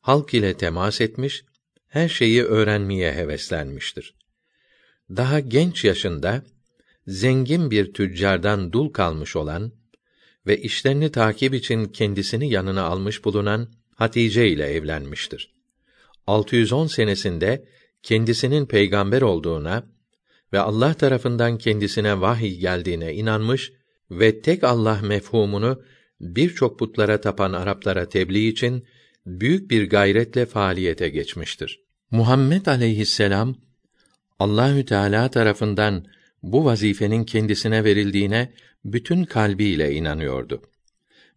[SPEAKER 1] halk ile temas etmiş, her şeyi öğrenmeye heveslenmiştir. Daha genç yaşında zengin bir tüccardan dul kalmış olan ve işlerini takip için kendisini yanına almış bulunan Hatice ile evlenmiştir. 610 senesinde kendisinin peygamber olduğuna ve Allah tarafından kendisine vahiy geldiğine inanmış ve tek Allah mefhumunu birçok putlara tapan Araplara tebliğ için büyük bir gayretle faaliyete geçmiştir. Muhammed aleyhisselam Allahü Teala tarafından bu vazifenin kendisine verildiğine bütün kalbiyle inanıyordu.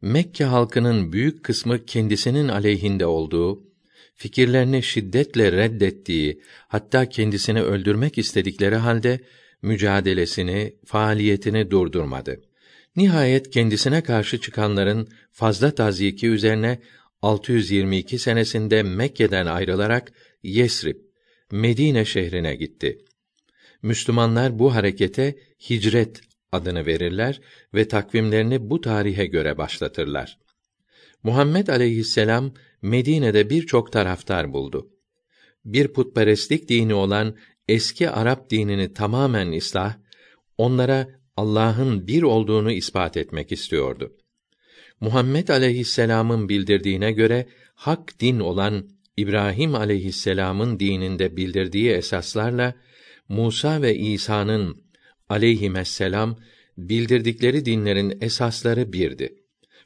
[SPEAKER 1] Mekke halkının büyük kısmı kendisinin aleyhinde olduğu, fikirlerini şiddetle reddettiği, hatta kendisini öldürmek istedikleri halde mücadelesini, faaliyetini durdurmadı. Nihayet kendisine karşı çıkanların fazla tazyiki üzerine 622 senesinde Mekke'den ayrılarak Yesrib, Medine şehrine gitti. Müslümanlar bu harekete hicret adını verirler ve takvimlerini bu tarihe göre başlatırlar. Muhammed aleyhisselam Medine'de birçok taraftar buldu. Bir putperestlik dini olan eski Arap dinini tamamen islah, onlara Allah'ın bir olduğunu ispat etmek istiyordu. Muhammed aleyhisselam'ın bildirdiğine göre hak din olan İbrahim aleyhisselam'ın dininde bildirdiği esaslarla Musa ve İsa'nın aleyhisselam bildirdikleri dinlerin esasları birdi.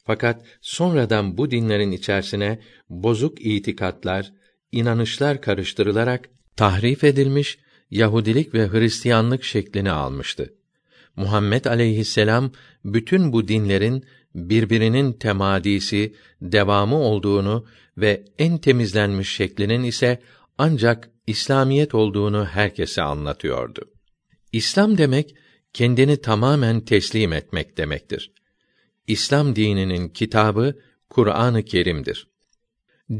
[SPEAKER 1] Fakat sonradan bu dinlerin içerisine bozuk itikatlar, inanışlar karıştırılarak tahrif edilmiş Yahudilik ve Hristiyanlık şeklini almıştı. Muhammed aleyhisselam bütün bu dinlerin birbirinin temadisi, devamı olduğunu ve en temizlenmiş şeklinin ise ancak İslamiyet olduğunu herkese anlatıyordu. İslam demek kendini tamamen teslim etmek demektir. İslam dininin kitabı Kur'an-ı Kerim'dir.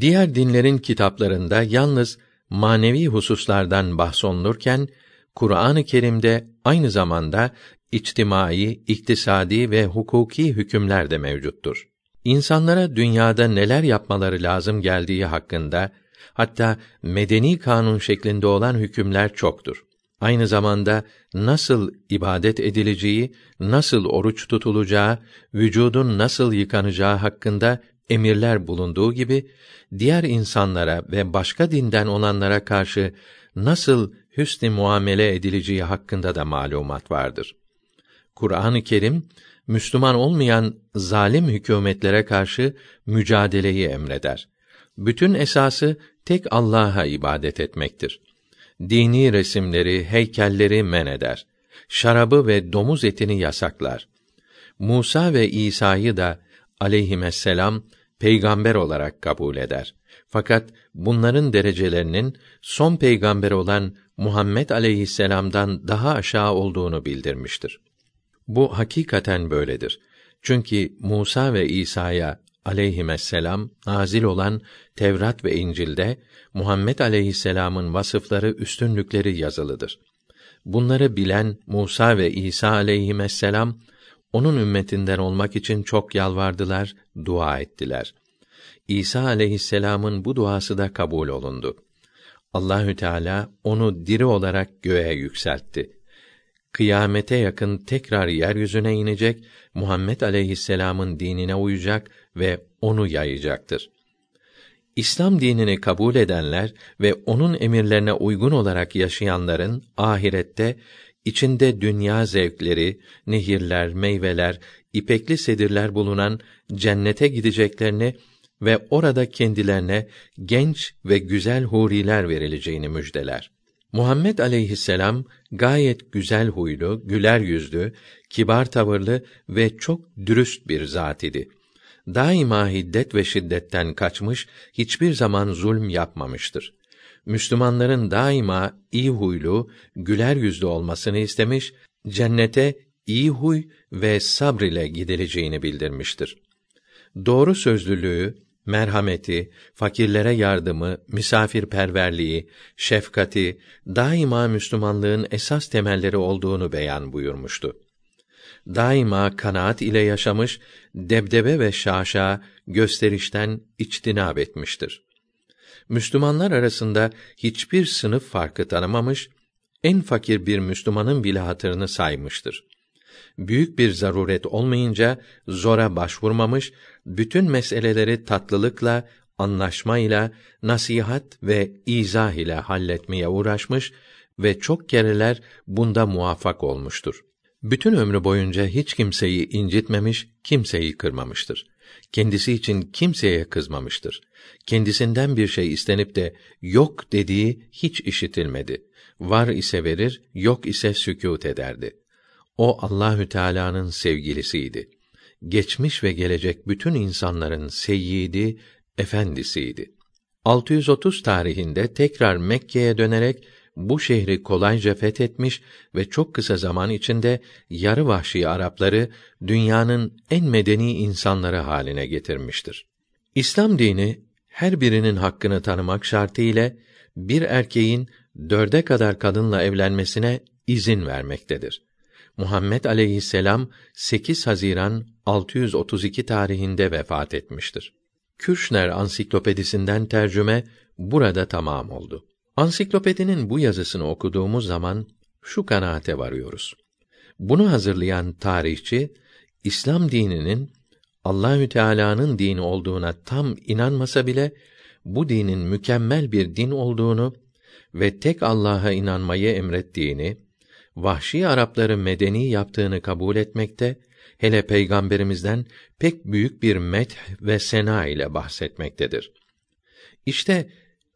[SPEAKER 1] Diğer dinlerin kitaplarında yalnız manevi hususlardan bahsolunurken Kur'an-ı Kerim'de aynı zamanda içtimai, iktisadi ve hukuki hükümler de mevcuttur. İnsanlara dünyada neler yapmaları lazım geldiği hakkında hatta medeni kanun şeklinde olan hükümler çoktur. Aynı zamanda nasıl ibadet edileceği, nasıl oruç tutulacağı, vücudun nasıl yıkanacağı hakkında emirler bulunduğu gibi diğer insanlara ve başka dinden olanlara karşı nasıl hüsn muamele edileceği hakkında da malumat vardır. Kur'an-ı Kerim Müslüman olmayan zalim hükümetlere karşı mücadeleyi emreder. Bütün esası tek Allah'a ibadet etmektir. Dini resimleri, heykelleri men eder. Şarabı ve domuz etini yasaklar. Musa ve İsa'yı da aleyhisselam peygamber olarak kabul eder. Fakat bunların derecelerinin son peygamber olan Muhammed aleyhisselam'dan daha aşağı olduğunu bildirmiştir. Bu hakikaten böyledir. Çünkü Musa ve İsa'ya aleyhisselam nazil olan Tevrat ve İncil'de Muhammed aleyhisselam'ın vasıfları, üstünlükleri yazılıdır. Bunları bilen Musa ve İsa aleyhisselam onun ümmetinden olmak için çok yalvardılar, dua ettiler. İsa aleyhisselam'ın bu duası da kabul olundu. Allahü Teala onu diri olarak göğe yükseltti kıyamete yakın tekrar yeryüzüne inecek, Muhammed aleyhisselam'ın dinine uyacak ve onu yayacaktır. İslam dinini kabul edenler ve onun emirlerine uygun olarak yaşayanların ahirette içinde dünya zevkleri, nehirler, meyveler, ipekli sedirler bulunan cennete gideceklerini ve orada kendilerine genç ve güzel huriler verileceğini müjdeler. Muhammed aleyhisselam gayet güzel huylu, güler yüzlü, kibar tavırlı ve çok dürüst bir zat idi. Daima hiddet ve şiddetten kaçmış, hiçbir zaman zulm yapmamıştır. Müslümanların daima iyi huylu, güler yüzlü olmasını istemiş, cennete iyi huy ve sabr ile gidileceğini bildirmiştir. Doğru sözlülüğü, merhameti, fakirlere yardımı, misafirperverliği, şefkati daima Müslümanlığın esas temelleri olduğunu beyan buyurmuştu. Daima kanaat ile yaşamış, debdebe ve şaşa gösterişten içtinab etmiştir. Müslümanlar arasında hiçbir sınıf farkı tanımamış, en fakir bir Müslümanın bile hatırını saymıştır. Büyük bir zaruret olmayınca zora başvurmamış, bütün meseleleri tatlılıkla, anlaşmayla, nasihat ve izah ile halletmeye uğraşmış ve çok kereler bunda muvaffak olmuştur. Bütün ömrü boyunca hiç kimseyi incitmemiş, kimseyi kırmamıştır. Kendisi için kimseye kızmamıştır. Kendisinden bir şey istenip de yok dediği hiç işitilmedi. Var ise verir, yok ise sükût ederdi. O Allahü Teala'nın sevgilisiydi. Geçmiş ve gelecek bütün insanların seyyidi, efendisiydi. 630 tarihinde tekrar Mekke'ye dönerek bu şehri kolayca fethetmiş ve çok kısa zaman içinde yarı vahşi Arapları dünyanın en medeni insanları haline getirmiştir. İslam dini her birinin hakkını tanımak şartıyla bir erkeğin dörde kadar kadınla evlenmesine izin vermektedir. Muhammed aleyhisselam 8 Haziran 632 tarihinde vefat etmiştir. Kürşner Ansiklopedisinden tercüme burada tamam oldu. Ansiklopedinin bu yazısını okuduğumuz zaman şu kanaate varıyoruz. Bunu hazırlayan tarihçi İslam dininin Allahü Teala'nın dini olduğuna tam inanmasa bile bu dinin mükemmel bir din olduğunu ve tek Allah'a inanmayı emrettiğini, vahşi Arapları medeni yaptığını kabul etmekte, hele peygamberimizden pek büyük bir met ve sena ile bahsetmektedir. İşte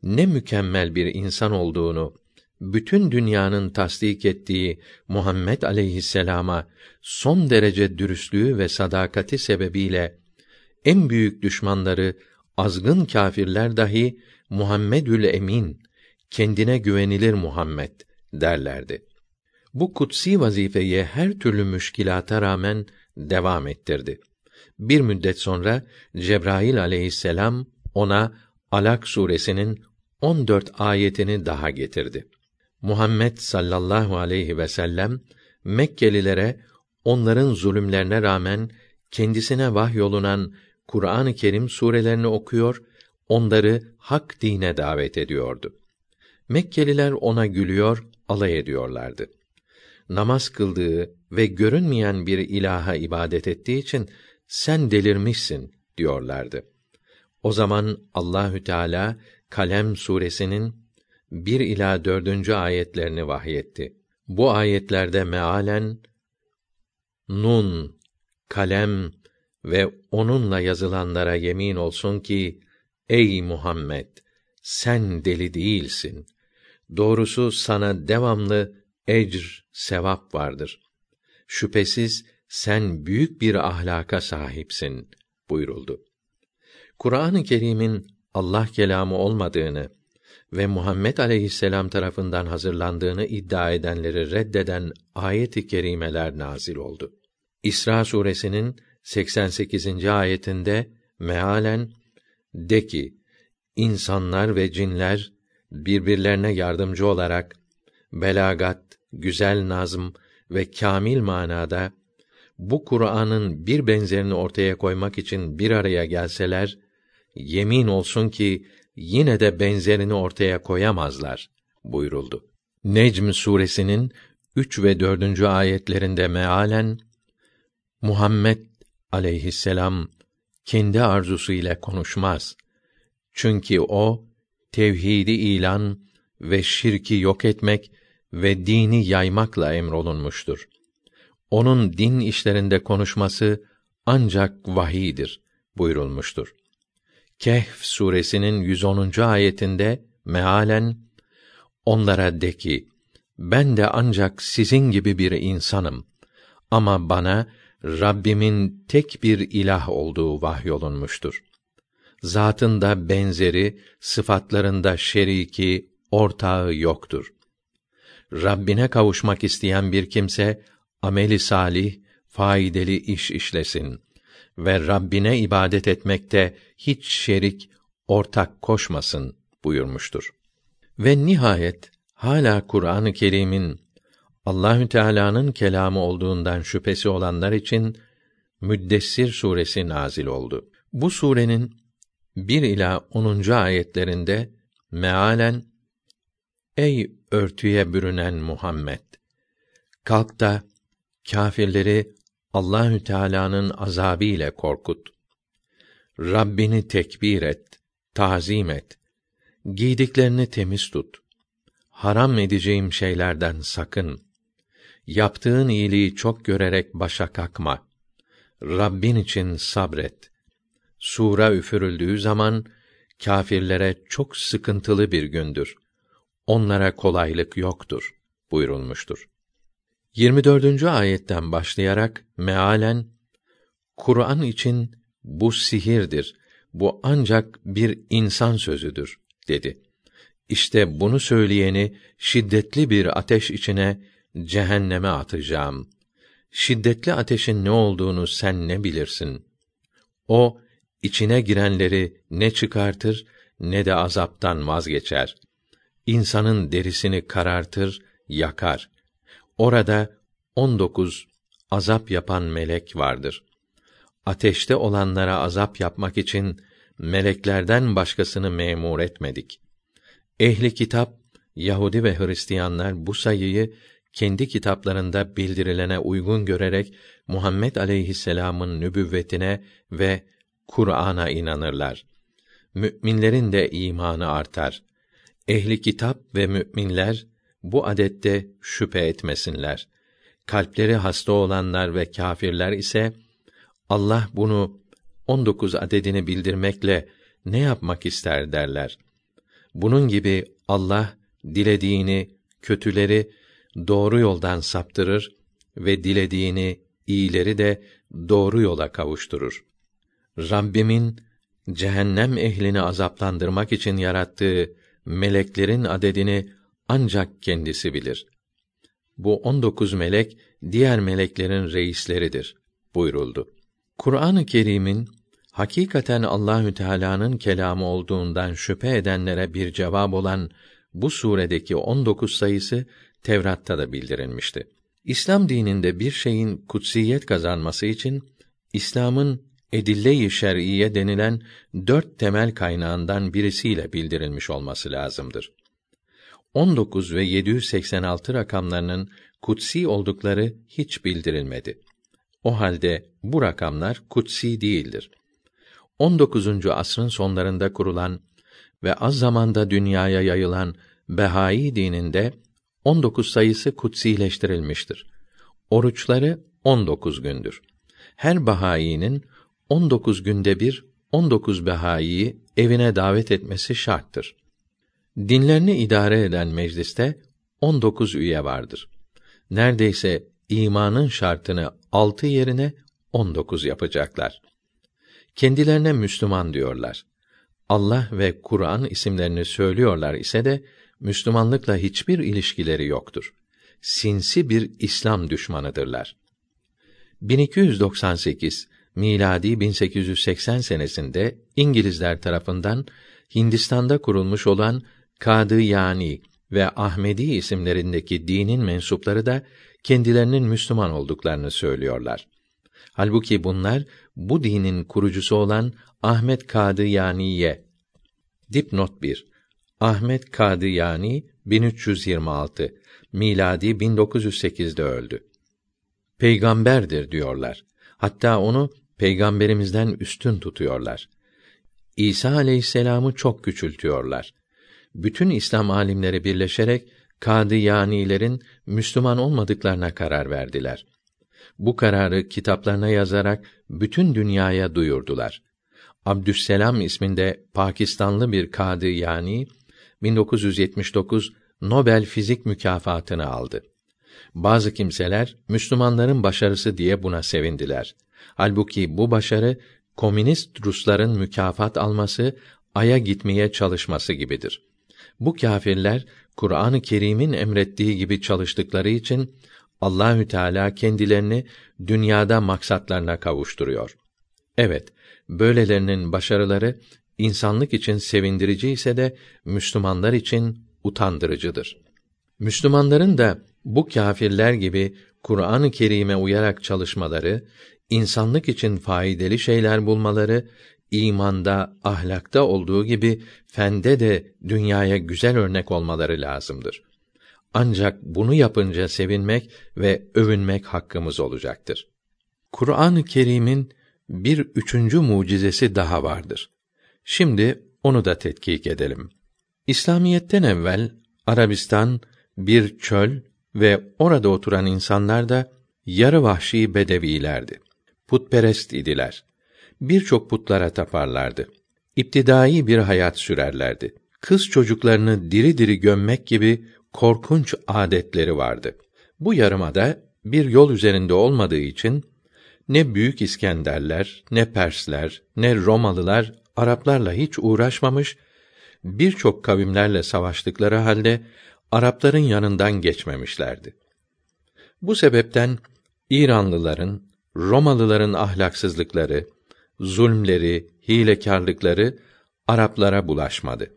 [SPEAKER 1] ne mükemmel bir insan olduğunu bütün dünyanın tasdik ettiği Muhammed aleyhisselama son derece dürüstlüğü ve sadakati sebebiyle en büyük düşmanları azgın kâfirler dahi Muhammedül Emin kendine güvenilir Muhammed derlerdi. Bu kutsi vazifeyi her türlü müşkilata rağmen devam ettirdi. Bir müddet sonra Cebrail aleyhisselam ona Alak suresinin 14 ayetini daha getirdi. Muhammed sallallahu aleyhi ve sellem Mekkelilere onların zulümlerine rağmen kendisine vahyolunan Kur'an-ı Kerim surelerini okuyor, onları hak dine davet ediyordu. Mekkeliler ona gülüyor, alay ediyorlardı. Namaz kıldığı ve görünmeyen bir ilaha ibadet ettiği için sen delirmişsin diyorlardı. O zaman Allahü Teala Kalem suresinin bir ila dördüncü ayetlerini vahyetti. Bu ayetlerde mealen Nun, kalem ve onunla yazılanlara yemin olsun ki ey Muhammed sen deli değilsin. Doğrusu sana devamlı ecr, sevap vardır. Şüphesiz sen büyük bir ahlaka sahipsin buyuruldu. Kur'an-ı Kerim'in Allah kelamı olmadığını ve Muhammed aleyhisselam tarafından hazırlandığını iddia edenleri reddeden ayet-i kerimeler nazil oldu. İsra suresinin 88. ayetinde mealen de ki insanlar ve cinler birbirlerine yardımcı olarak belagat, güzel nazm ve kamil manada bu Kur'an'ın bir benzerini ortaya koymak için bir araya gelseler yemin olsun ki yine de benzerini ortaya koyamazlar buyuruldu. Necm suresinin 3 ve 4. ayetlerinde mealen Muhammed aleyhisselam kendi arzusu ile konuşmaz. Çünkü o tevhidi ilan ve şirki yok etmek ve dini yaymakla emrolunmuştur. Onun din işlerinde konuşması ancak vahiydir buyurulmuştur. Kehf suresinin 110. ayetinde mealen onlara de ki ben de ancak sizin gibi bir insanım ama bana Rabbimin tek bir ilah olduğu vahyolunmuştur. Zatında benzeri, sıfatlarında şeriki, ortağı yoktur. Rabbine kavuşmak isteyen bir kimse ameli salih, faydalı iş işlesin ve Rabbine ibadet etmekte hiç şerik, ortak koşmasın buyurmuştur. Ve nihayet hala Kur'an-ı Kerim'in Allahü Teala'nın kelamı olduğundan şüphesi olanlar için Müddessir suresi nazil oldu. Bu surenin 1 ila 10. ayetlerinde mealen Ey örtüye bürünen Muhammed kalk da kâfirleri Allahü Teala'nın azabı ile korkut. Rabbini tekbir et, tazim et. Giydiklerini temiz tut. Haram edeceğim şeylerden sakın. Yaptığın iyiliği çok görerek başa kakma. Rabbin için sabret. Sura üfürüldüğü zaman kâfirlere çok sıkıntılı bir gündür. Onlara kolaylık yoktur buyurulmuştur. 24. ayetten başlayarak mealen Kur'an için bu sihirdir. Bu ancak bir insan sözüdür dedi. İşte bunu söyleyeni şiddetli bir ateş içine cehenneme atacağım. Şiddetli ateşin ne olduğunu sen ne bilirsin? O içine girenleri ne çıkartır ne de azaptan vazgeçer. İnsanın derisini karartır, yakar. Orada on dokuz azap yapan melek vardır. Ateşte olanlara azap yapmak için meleklerden başkasını memur etmedik. Ehli kitap, Yahudi ve Hristiyanlar bu sayıyı kendi kitaplarında bildirilene uygun görerek Muhammed aleyhisselam'ın nübüvvetine ve Kur'an'a inanırlar. Müminlerin de imanı artar. Ehli kitap ve müminler bu adette şüphe etmesinler. Kalpleri hasta olanlar ve kâfirler ise Allah bunu 19 adedini bildirmekle ne yapmak ister derler. Bunun gibi Allah dilediğini, kötüleri doğru yoldan saptırır ve dilediğini, iyileri de doğru yola kavuşturur. Rabbimin cehennem ehlini azaplandırmak için yarattığı meleklerin adedini ancak kendisi bilir. Bu on dokuz melek diğer meleklerin reisleridir buyuruldu. Kur'an-ı Kerim'in hakikaten Allahü Teala'nın kelamı olduğundan şüphe edenlere bir cevap olan bu suredeki 19 sayısı Tevrat'ta da bildirilmişti. İslam dininde bir şeyin kutsiyet kazanması için İslam'ın edille-i şer'iye denilen dört temel kaynağından birisiyle bildirilmiş olması lazımdır. 19 ve 786 rakamlarının kutsi oldukları hiç bildirilmedi. O halde bu rakamlar kutsi değildir. 19. asrın sonlarında kurulan ve az zamanda dünyaya yayılan Behai dininde 19 sayısı kutsileştirilmiştir. Oruçları 19 gündür. Her Bahai'nin 19 günde bir 19 Behai'yi evine davet etmesi şarttır. Dinlerini idare eden mecliste 19 üye vardır. Neredeyse imanın şartını altı yerine 19 yapacaklar. Kendilerine Müslüman diyorlar. Allah ve Kur'an isimlerini söylüyorlar ise de Müslümanlıkla hiçbir ilişkileri yoktur. Sinsi bir İslam düşmanıdırlar. 1298 miladi 1880 senesinde İngilizler tarafından Hindistan'da kurulmuş olan Kadı Yani ve Ahmedi isimlerindeki dinin mensupları da kendilerinin Müslüman olduklarını söylüyorlar. Halbuki bunlar bu dinin kurucusu olan Ahmet Kadı Yani'ye Dipnot 1 Ahmet Kadı Yani 1326 miladi 1908'de öldü. Peygamberdir diyorlar. Hatta onu peygamberimizden üstün tutuyorlar. İsa aleyhisselam'ı çok küçültüyorlar. Bütün İslam alimleri birleşerek Kadıyanilerin Müslüman olmadıklarına karar verdiler. Bu kararı kitaplarına yazarak bütün dünyaya duyurdular. Abdüsselam isminde Pakistanlı bir kadı yani 1979 Nobel Fizik mükafatını aldı. Bazı kimseler Müslümanların başarısı diye buna sevindiler. Halbuki bu başarı komünist Rusların mükafat alması, aya gitmeye çalışması gibidir. Bu kâfirler Kur'an-ı Kerim'in emrettiği gibi çalıştıkları için Allahü Teala kendilerini dünyada maksatlarına kavuşturuyor. Evet, böylelerinin başarıları insanlık için sevindirici ise de Müslümanlar için utandırıcıdır. Müslümanların da bu kâfirler gibi Kur'an-ı Kerim'e uyarak çalışmaları, insanlık için faydalı şeyler bulmaları, imanda, ahlakta olduğu gibi fende de dünyaya güzel örnek olmaları lazımdır. Ancak bunu yapınca sevinmek ve övünmek hakkımız olacaktır. Kur'an-ı Kerim'in bir üçüncü mucizesi daha vardır. Şimdi onu da tetkik edelim. İslamiyetten evvel Arabistan bir çöl ve orada oturan insanlar da yarı vahşi bedevilerdi. Putperest idiler. Birçok putlara taparlardı. İptidai bir hayat sürerlerdi. Kız çocuklarını diri diri gömmek gibi korkunç adetleri vardı. Bu yarımada bir yol üzerinde olmadığı için ne büyük İskenderler, ne Persler, ne Romalılar Araplarla hiç uğraşmamış, birçok kavimlerle savaştıkları halde Arapların yanından geçmemişlerdi. Bu sebepten İranlıların, Romalıların ahlaksızlıkları, zulmleri, hilekarlıkları Araplara bulaşmadı.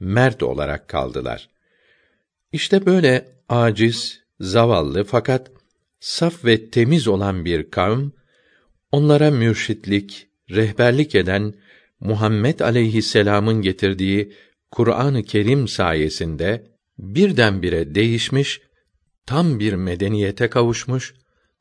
[SPEAKER 1] Mert olarak kaldılar. İşte böyle aciz, zavallı fakat saf ve temiz olan bir kavm onlara mürşitlik, rehberlik eden Muhammed aleyhisselam'ın getirdiği Kur'an-ı Kerim sayesinde birdenbire değişmiş, tam bir medeniyete kavuşmuş,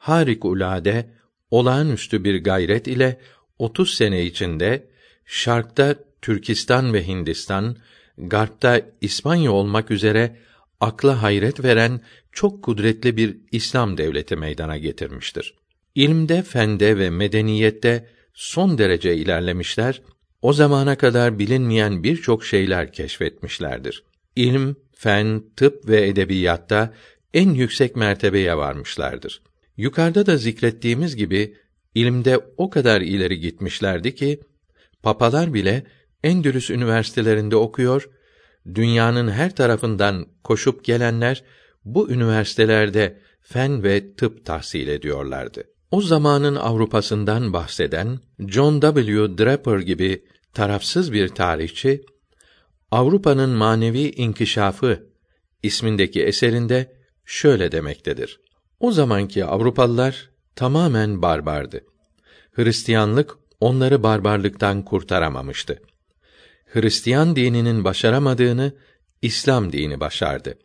[SPEAKER 1] harikulade, olağanüstü bir gayret ile 30 sene içinde şarkta Türkistan ve Hindistan, garpta İspanya olmak üzere akla hayret veren çok kudretli bir İslam devleti meydana getirmiştir. İlimde, fende ve medeniyette son derece ilerlemişler, o zamana kadar bilinmeyen birçok şeyler keşfetmişlerdir. İlim, fen, tıp ve edebiyatta en yüksek mertebeye varmışlardır. Yukarıda da zikrettiğimiz gibi ilimde o kadar ileri gitmişlerdi ki papalar bile Endülüs üniversitelerinde okuyor, dünyanın her tarafından koşup gelenler bu üniversitelerde fen ve tıp tahsil ediyorlardı. O zamanın Avrupa'sından bahseden John W. Draper gibi tarafsız bir tarihçi Avrupa'nın manevi inkişafı ismindeki eserinde şöyle demektedir. O zamanki Avrupalılar tamamen barbardı. Hristiyanlık onları barbarlıktan kurtaramamıştı. Hristiyan dininin başaramadığını İslam dini başardı.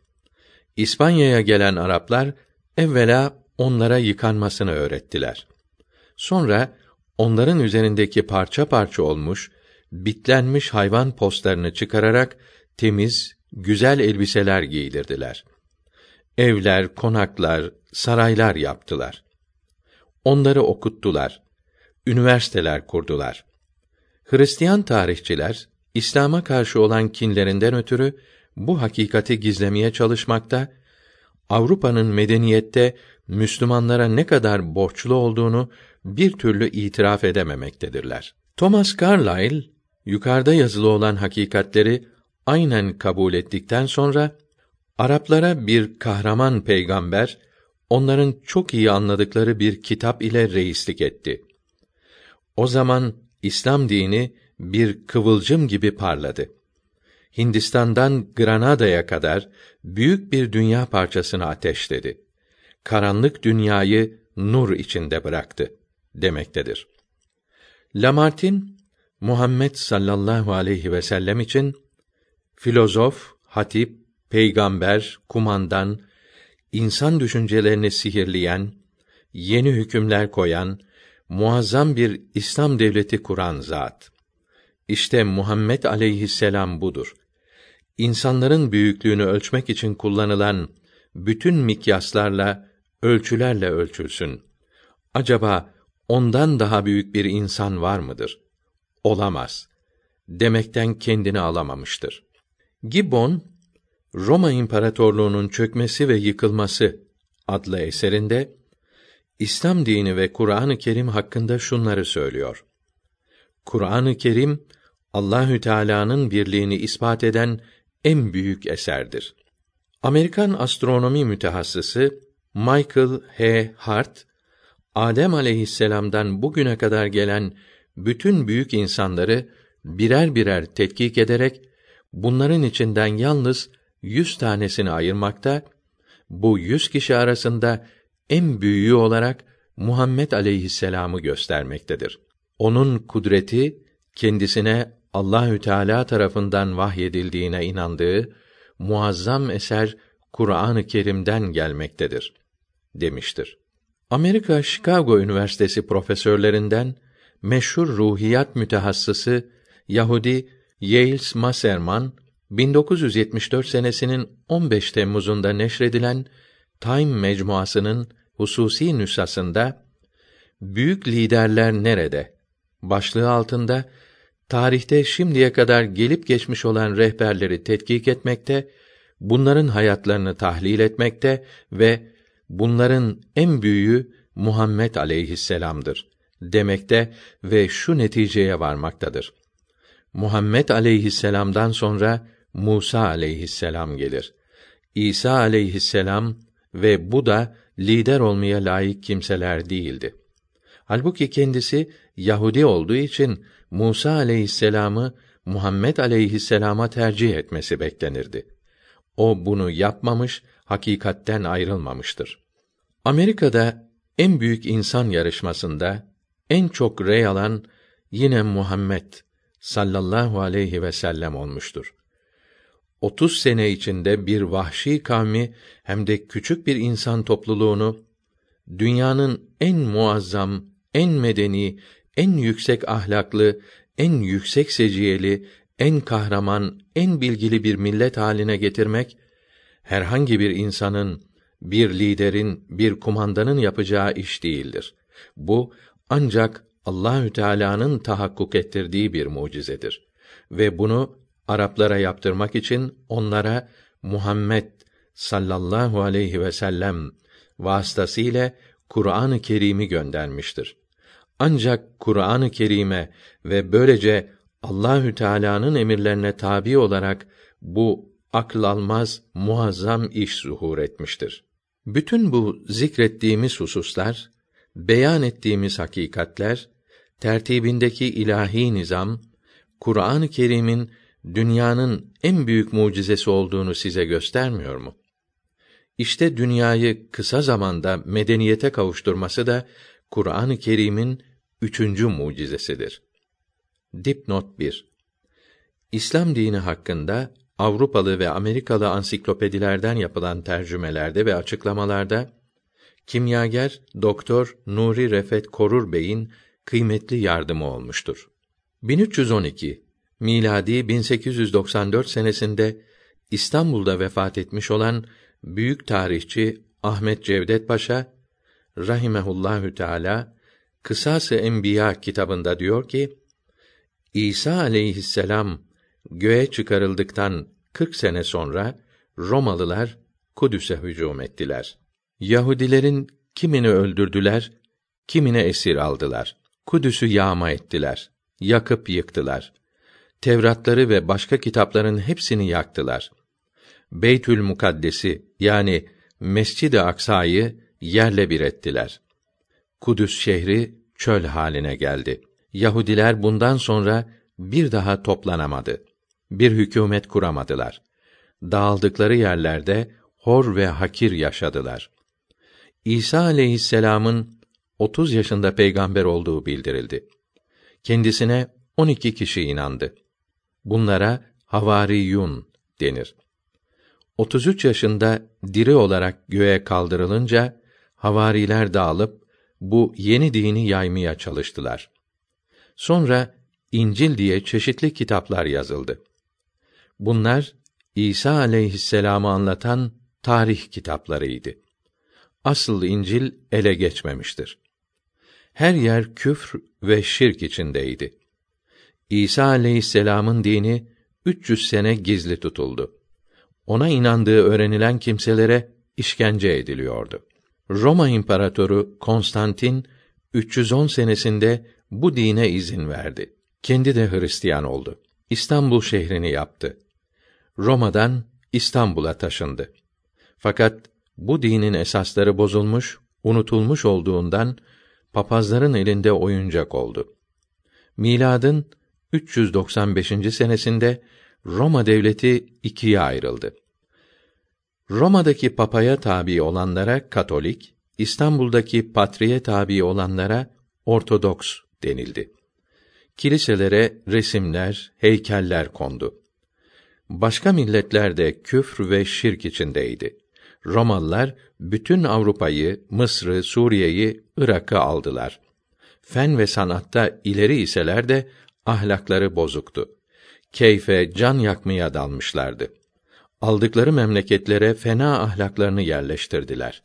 [SPEAKER 1] İspanya'ya gelen Araplar evvela onlara yıkanmasını öğrettiler. Sonra onların üzerindeki parça parça olmuş, bitlenmiş hayvan postlarını çıkararak temiz, güzel elbiseler giydirdiler. Evler, konaklar, saraylar yaptılar. Onları okuttular. Üniversiteler kurdular. Hristiyan tarihçiler İslam'a karşı olan kinlerinden ötürü bu hakikati gizlemeye çalışmakta, Avrupa'nın medeniyette Müslümanlara ne kadar borçlu olduğunu bir türlü itiraf edememektedirler. Thomas Carlyle yukarıda yazılı olan hakikatleri aynen kabul ettikten sonra Araplara bir kahraman peygamber onların çok iyi anladıkları bir kitap ile reislik etti. O zaman İslam dini bir kıvılcım gibi parladı. Hindistan'dan Granada'ya kadar büyük bir dünya parçasını ateşledi. Karanlık dünyayı nur içinde bıraktı demektedir. Lamartin Muhammed sallallahu aleyhi ve sellem için filozof, hatip, peygamber, kumandan, insan düşüncelerini sihirleyen, yeni hükümler koyan, muazzam bir İslam devleti kuran zat. İşte Muhammed aleyhisselam budur. insanların büyüklüğünü ölçmek için kullanılan bütün mikyaslarla, ölçülerle ölçülsün. Acaba ondan daha büyük bir insan var mıdır? Olamaz. Demekten kendini alamamıştır. Gibbon, Roma İmparatorluğu'nun çökmesi ve yıkılması adlı eserinde İslam dini ve Kur'an-ı Kerim hakkında şunları söylüyor. Kur'an-ı Kerim Allahü Teala'nın birliğini ispat eden en büyük eserdir. Amerikan astronomi mütehassısı Michael H. Hart, Adem aleyhisselam'dan bugüne kadar gelen bütün büyük insanları birer birer tetkik ederek bunların içinden yalnız yüz tanesini ayırmakta, bu yüz kişi arasında en büyüğü olarak Muhammed aleyhisselam'ı göstermektedir. Onun kudreti kendisine Allahü Teala tarafından vahyedildiğine inandığı muazzam eser Kur'an-ı Kerim'den gelmektedir demiştir. Amerika Chicago Üniversitesi profesörlerinden meşhur ruhiyat mütehassısı Yahudi Yales Maserman 1974 senesinin 15 Temmuz'unda neşredilen Time mecmuasının hususi nüshasında Büyük liderler nerede? başlığı altında tarihte şimdiye kadar gelip geçmiş olan rehberleri tetkik etmekte, bunların hayatlarını tahlil etmekte ve bunların en büyüğü Muhammed aleyhisselam'dır demekte ve şu neticeye varmaktadır. Muhammed aleyhisselam'dan sonra Musa aleyhisselam gelir. İsa aleyhisselam ve bu da lider olmaya layık kimseler değildi. Halbuki kendisi Yahudi olduğu için Musa aleyhisselamı Muhammed aleyhisselama tercih etmesi beklenirdi. O bunu yapmamış, hakikatten ayrılmamıştır. Amerika'da en büyük insan yarışmasında en çok rey alan yine Muhammed sallallahu aleyhi ve sellem olmuştur. 30 sene içinde bir vahşi kavmi hem de küçük bir insan topluluğunu dünyanın en muazzam, en medeni, en yüksek ahlaklı, en yüksek seciyeli, en kahraman, en bilgili bir millet haline getirmek herhangi bir insanın, bir liderin, bir kumandanın yapacağı iş değildir. Bu ancak Allahü Teala'nın tahakkuk ettirdiği bir mucizedir ve bunu Araplara yaptırmak için onlara Muhammed sallallahu aleyhi ve sellem vasıtasıyla Kur'an-ı Kerim'i göndermiştir. Ancak Kur'an-ı Kerim'e ve böylece Allahü Teala'nın emirlerine tabi olarak bu akıl almaz muazzam iş zuhur etmiştir. Bütün bu zikrettiğimiz hususlar, beyan ettiğimiz hakikatler, tertibindeki ilahi nizam, Kur'an-ı Kerim'in dünyanın en büyük mucizesi olduğunu size göstermiyor mu? İşte dünyayı kısa zamanda medeniyete kavuşturması da Kur'an-ı Kerim'in üçüncü mucizesidir. Dipnot 1 İslam dini hakkında Avrupalı ve Amerikalı ansiklopedilerden yapılan tercümelerde ve açıklamalarda kimyager Doktor Nuri Refet Korur Bey'in kıymetli yardımı olmuştur. 1312 miladi 1894 senesinde İstanbul'da vefat etmiş olan büyük tarihçi Ahmet Cevdet Paşa rahimehullahü teala Kısası Enbiya kitabında diyor ki İsa aleyhisselam göğe çıkarıldıktan 40 sene sonra Romalılar Kudüs'e hücum ettiler. Yahudilerin kimini öldürdüler, kimine esir aldılar. Kudüs'ü yağma ettiler, yakıp yıktılar. Tevratları ve başka kitapların hepsini yaktılar. Beytül Mukaddesi yani Mescid-i Aksa'yı yerle bir ettiler. Kudüs şehri çöl haline geldi. Yahudiler bundan sonra bir daha toplanamadı. Bir hükümet kuramadılar. Dağıldıkları yerlerde hor ve hakir yaşadılar. İsa aleyhisselam'ın 30 yaşında peygamber olduğu bildirildi. Kendisine 12 kişi inandı. Bunlara havariyun denir. 33 yaşında diri olarak göğe kaldırılınca havariler dağılıp bu yeni dini yaymaya çalıştılar. Sonra İncil diye çeşitli kitaplar yazıldı. Bunlar İsa aleyhisselam'ı anlatan tarih kitaplarıydı. Asıl İncil ele geçmemiştir. Her yer küfr ve şirk içindeydi. İsa aleyhisselam'ın dini 300 sene gizli tutuldu. Ona inandığı öğrenilen kimselere işkence ediliyordu. Roma İmparatoru Konstantin 310 senesinde bu dine izin verdi. Kendi de Hristiyan oldu. İstanbul şehrini yaptı. Roma'dan İstanbul'a taşındı. Fakat bu dinin esasları bozulmuş, unutulmuş olduğundan papazların elinde oyuncak oldu. Miladın 395. senesinde Roma devleti ikiye ayrıldı. Roma'daki papaya tabi olanlara Katolik, İstanbul'daki patriye tabi olanlara Ortodoks denildi. Kiliselere resimler, heykeller kondu. Başka milletler de küfr ve şirk içindeydi. Romalılar bütün Avrupa'yı, Mısır'ı, Suriye'yi, Irak'ı aldılar. Fen ve sanatta ileri iseler de ahlakları bozuktu. Keyfe, can yakmaya dalmışlardı. Aldıkları memleketlere fena ahlaklarını yerleştirdiler.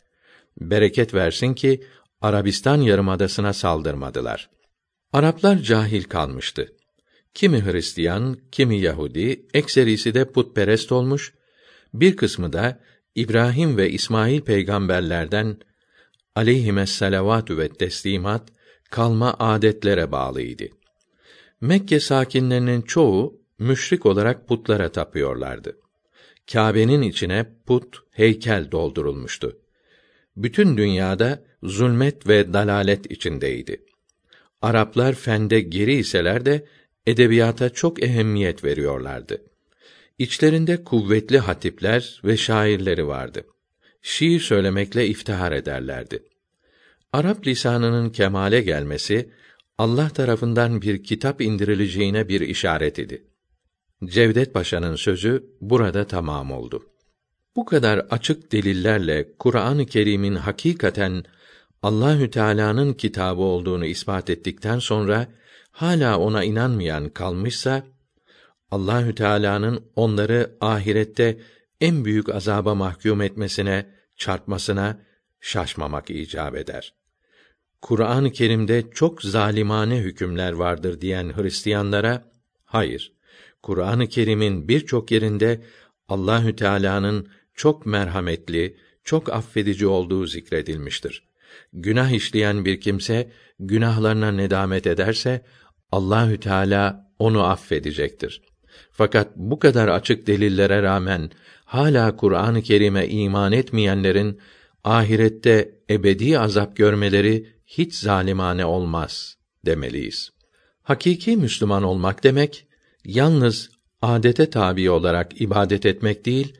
[SPEAKER 1] Bereket versin ki Arabistan yarımadasına saldırmadılar. Araplar cahil kalmıştı. Kimi Hristiyan, kimi Yahudi, ekserisi de putperest olmuş, bir kısmı da İbrahim ve İsmail peygamberlerden aleyhimes salavatü ve teslimat kalma adetlere bağlıydı. Mekke sakinlerinin çoğu müşrik olarak putlara tapıyorlardı. Kâbe'nin içine put, heykel doldurulmuştu. Bütün dünyada zulmet ve dalalet içindeydi. Araplar fende geri iseler de edebiyata çok ehemmiyet veriyorlardı. İçlerinde kuvvetli hatipler ve şairleri vardı. Şiir söylemekle iftihar ederlerdi. Arap lisanının kemale gelmesi Allah tarafından bir kitap indirileceğine bir işaret idi. Cevdet Paşa'nın sözü burada tamam oldu. Bu kadar açık delillerle Kur'an-ı Kerim'in hakikaten Allahü Teala'nın kitabı olduğunu ispat ettikten sonra hala ona inanmayan kalmışsa Allahü Teala'nın onları ahirette en büyük azaba mahkum etmesine, çarpmasına şaşmamak icap eder. Kur'an-ı Kerim'de çok zalimane hükümler vardır diyen Hristiyanlara hayır. Kur'an-ı Kerim'in birçok yerinde Allahü Teala'nın çok merhametli, çok affedici olduğu zikredilmiştir. Günah işleyen bir kimse günahlarına nedamet ederse Allahü Teala onu affedecektir. Fakat bu kadar açık delillere rağmen hala Kur'an-ı Kerim'e iman etmeyenlerin ahirette ebedi azap görmeleri hiç zalimane olmaz demeliyiz. Hakiki Müslüman olmak demek yalnız adete tabi olarak ibadet etmek değil,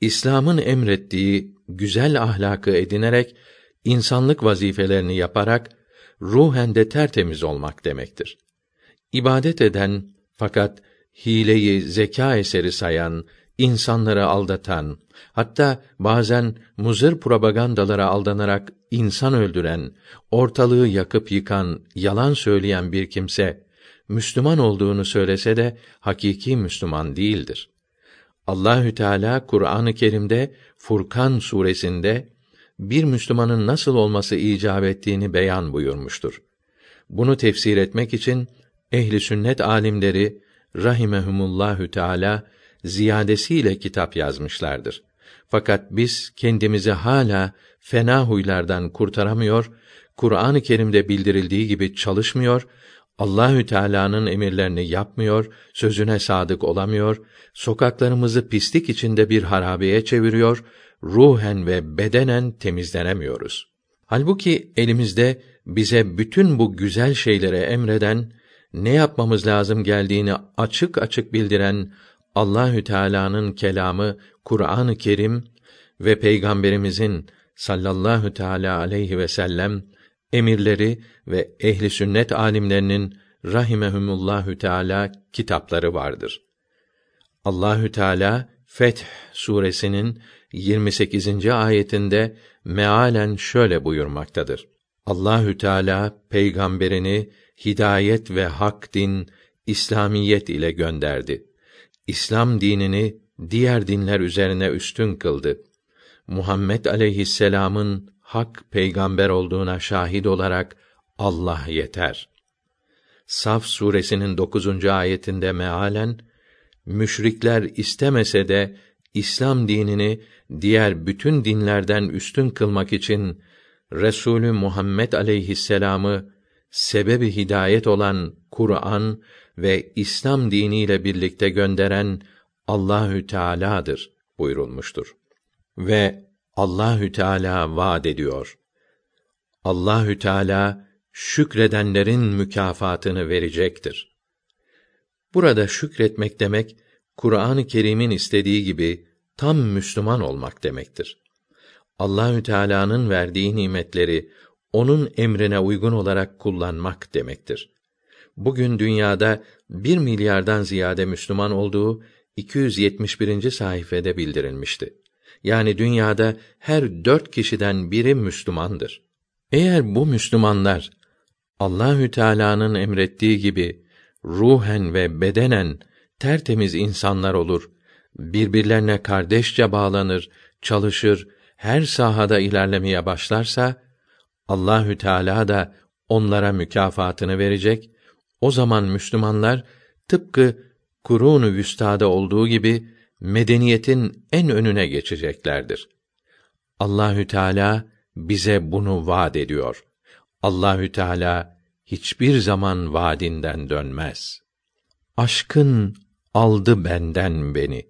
[SPEAKER 1] İslam'ın emrettiği güzel ahlakı edinerek insanlık vazifelerini yaparak ruhen de tertemiz olmak demektir. İbadet eden fakat hileyi zeka eseri sayan, insanları aldatan, hatta bazen muzır propagandalara aldanarak insan öldüren, ortalığı yakıp yıkan, yalan söyleyen bir kimse Müslüman olduğunu söylese de hakiki Müslüman değildir. Allahü Teala Kur'an-ı Kerim'de Furkan suresinde bir Müslümanın nasıl olması icap ettiğini beyan buyurmuştur. Bunu tefsir etmek için ehli sünnet alimleri rahimehumullahü teala ziyadesiyle kitap yazmışlardır. Fakat biz kendimizi hala fena huylardan kurtaramıyor, Kur'an-ı Kerim'de bildirildiği gibi çalışmıyor, Allahü Teala'nın emirlerini yapmıyor, sözüne sadık olamıyor, sokaklarımızı pislik içinde bir harabeye çeviriyor, ruhen ve bedenen temizlenemiyoruz. Halbuki elimizde bize bütün bu güzel şeylere emreden, ne yapmamız lazım geldiğini açık açık bildiren Allahü Teala'nın kelamı Kur'an-ı Kerim ve peygamberimizin sallallahu teala aleyhi ve sellem emirleri ve ehli sünnet alimlerinin rahimehumullahü teala kitapları vardır. Allahü Teala Feth suresinin 28. ayetinde mealen şöyle buyurmaktadır. Allahü Teala peygamberini hidayet ve hak din, İslamiyet ile gönderdi. İslam dinini diğer dinler üzerine üstün kıldı. Muhammed aleyhisselam'ın hak peygamber olduğuna şahit olarak Allah yeter. Saf suresinin dokuzuncu ayetinde mealen müşrikler istemese de İslam dinini diğer bütün dinlerden üstün kılmak için Resulü Muhammed aleyhisselam'ı sebebi hidayet olan Kur'an ve İslam diniyle birlikte gönderen Allahü Teala'dır buyurulmuştur. Ve Allahü Teala vaad ediyor. Allahü Teala şükredenlerin mükafatını verecektir. Burada şükretmek demek Kur'an-ı Kerim'in istediği gibi tam Müslüman olmak demektir. Allahü Teala'nın verdiği nimetleri onun emrine uygun olarak kullanmak demektir. Bugün dünyada bir milyardan ziyade Müslüman olduğu 271. sayfede bildirilmişti. Yani dünyada her dört kişiden biri Müslümandır. Eğer bu Müslümanlar Allahü Teala'nın emrettiği gibi ruhen ve bedenen tertemiz insanlar olur, birbirlerine kardeşçe bağlanır, çalışır, her sahada ilerlemeye başlarsa Allahü Teala da onlara mükafatını verecek. O zaman Müslümanlar tıpkı kurûn-u vüstada olduğu gibi medeniyetin en önüne geçeceklerdir. Allahü Teala bize bunu vaad ediyor. Allahü Teala hiçbir zaman vaadinden dönmez. Aşkın aldı benden beni.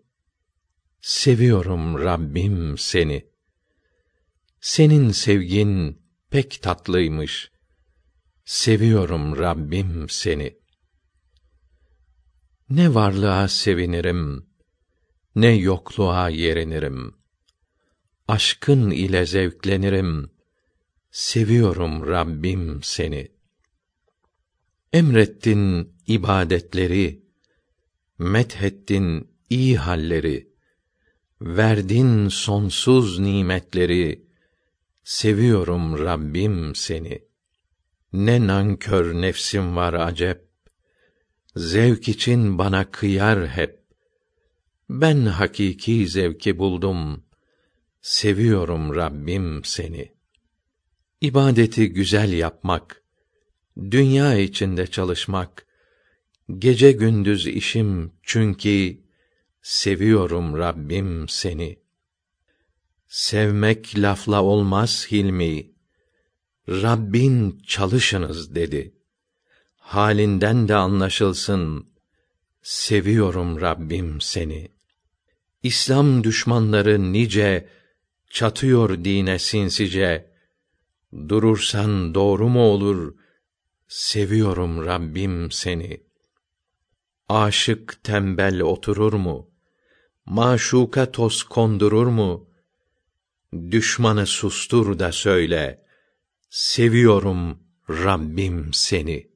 [SPEAKER 1] Seviyorum Rabbim seni. Senin sevgin pek tatlıymış. Seviyorum Rabbim seni. Ne varlığa sevinirim, ne yokluğa yerinirim. Aşkın ile zevklenirim. Seviyorum Rabbim seni. Emrettin ibadetleri, methettin iyi halleri, verdin sonsuz nimetleri, seviyorum Rabbim seni. Ne nankör nefsim var acep, zevk için bana kıyar hep. Ben hakiki zevki buldum, seviyorum Rabbim seni. İbadeti güzel yapmak, dünya içinde çalışmak, gece gündüz işim çünkü seviyorum Rabbim seni. Sevmek lafla olmaz Hilmi. Rabbin çalışınız dedi. Halinden de anlaşılsın. Seviyorum Rabbim seni. İslam düşmanları nice çatıyor dine sinsice. Durursan doğru mu olur? Seviyorum Rabbim seni. Aşık tembel oturur mu? Maşuka toz kondurur mu? Düşmanı sustur da söyle. Seviyorum Rabbim seni.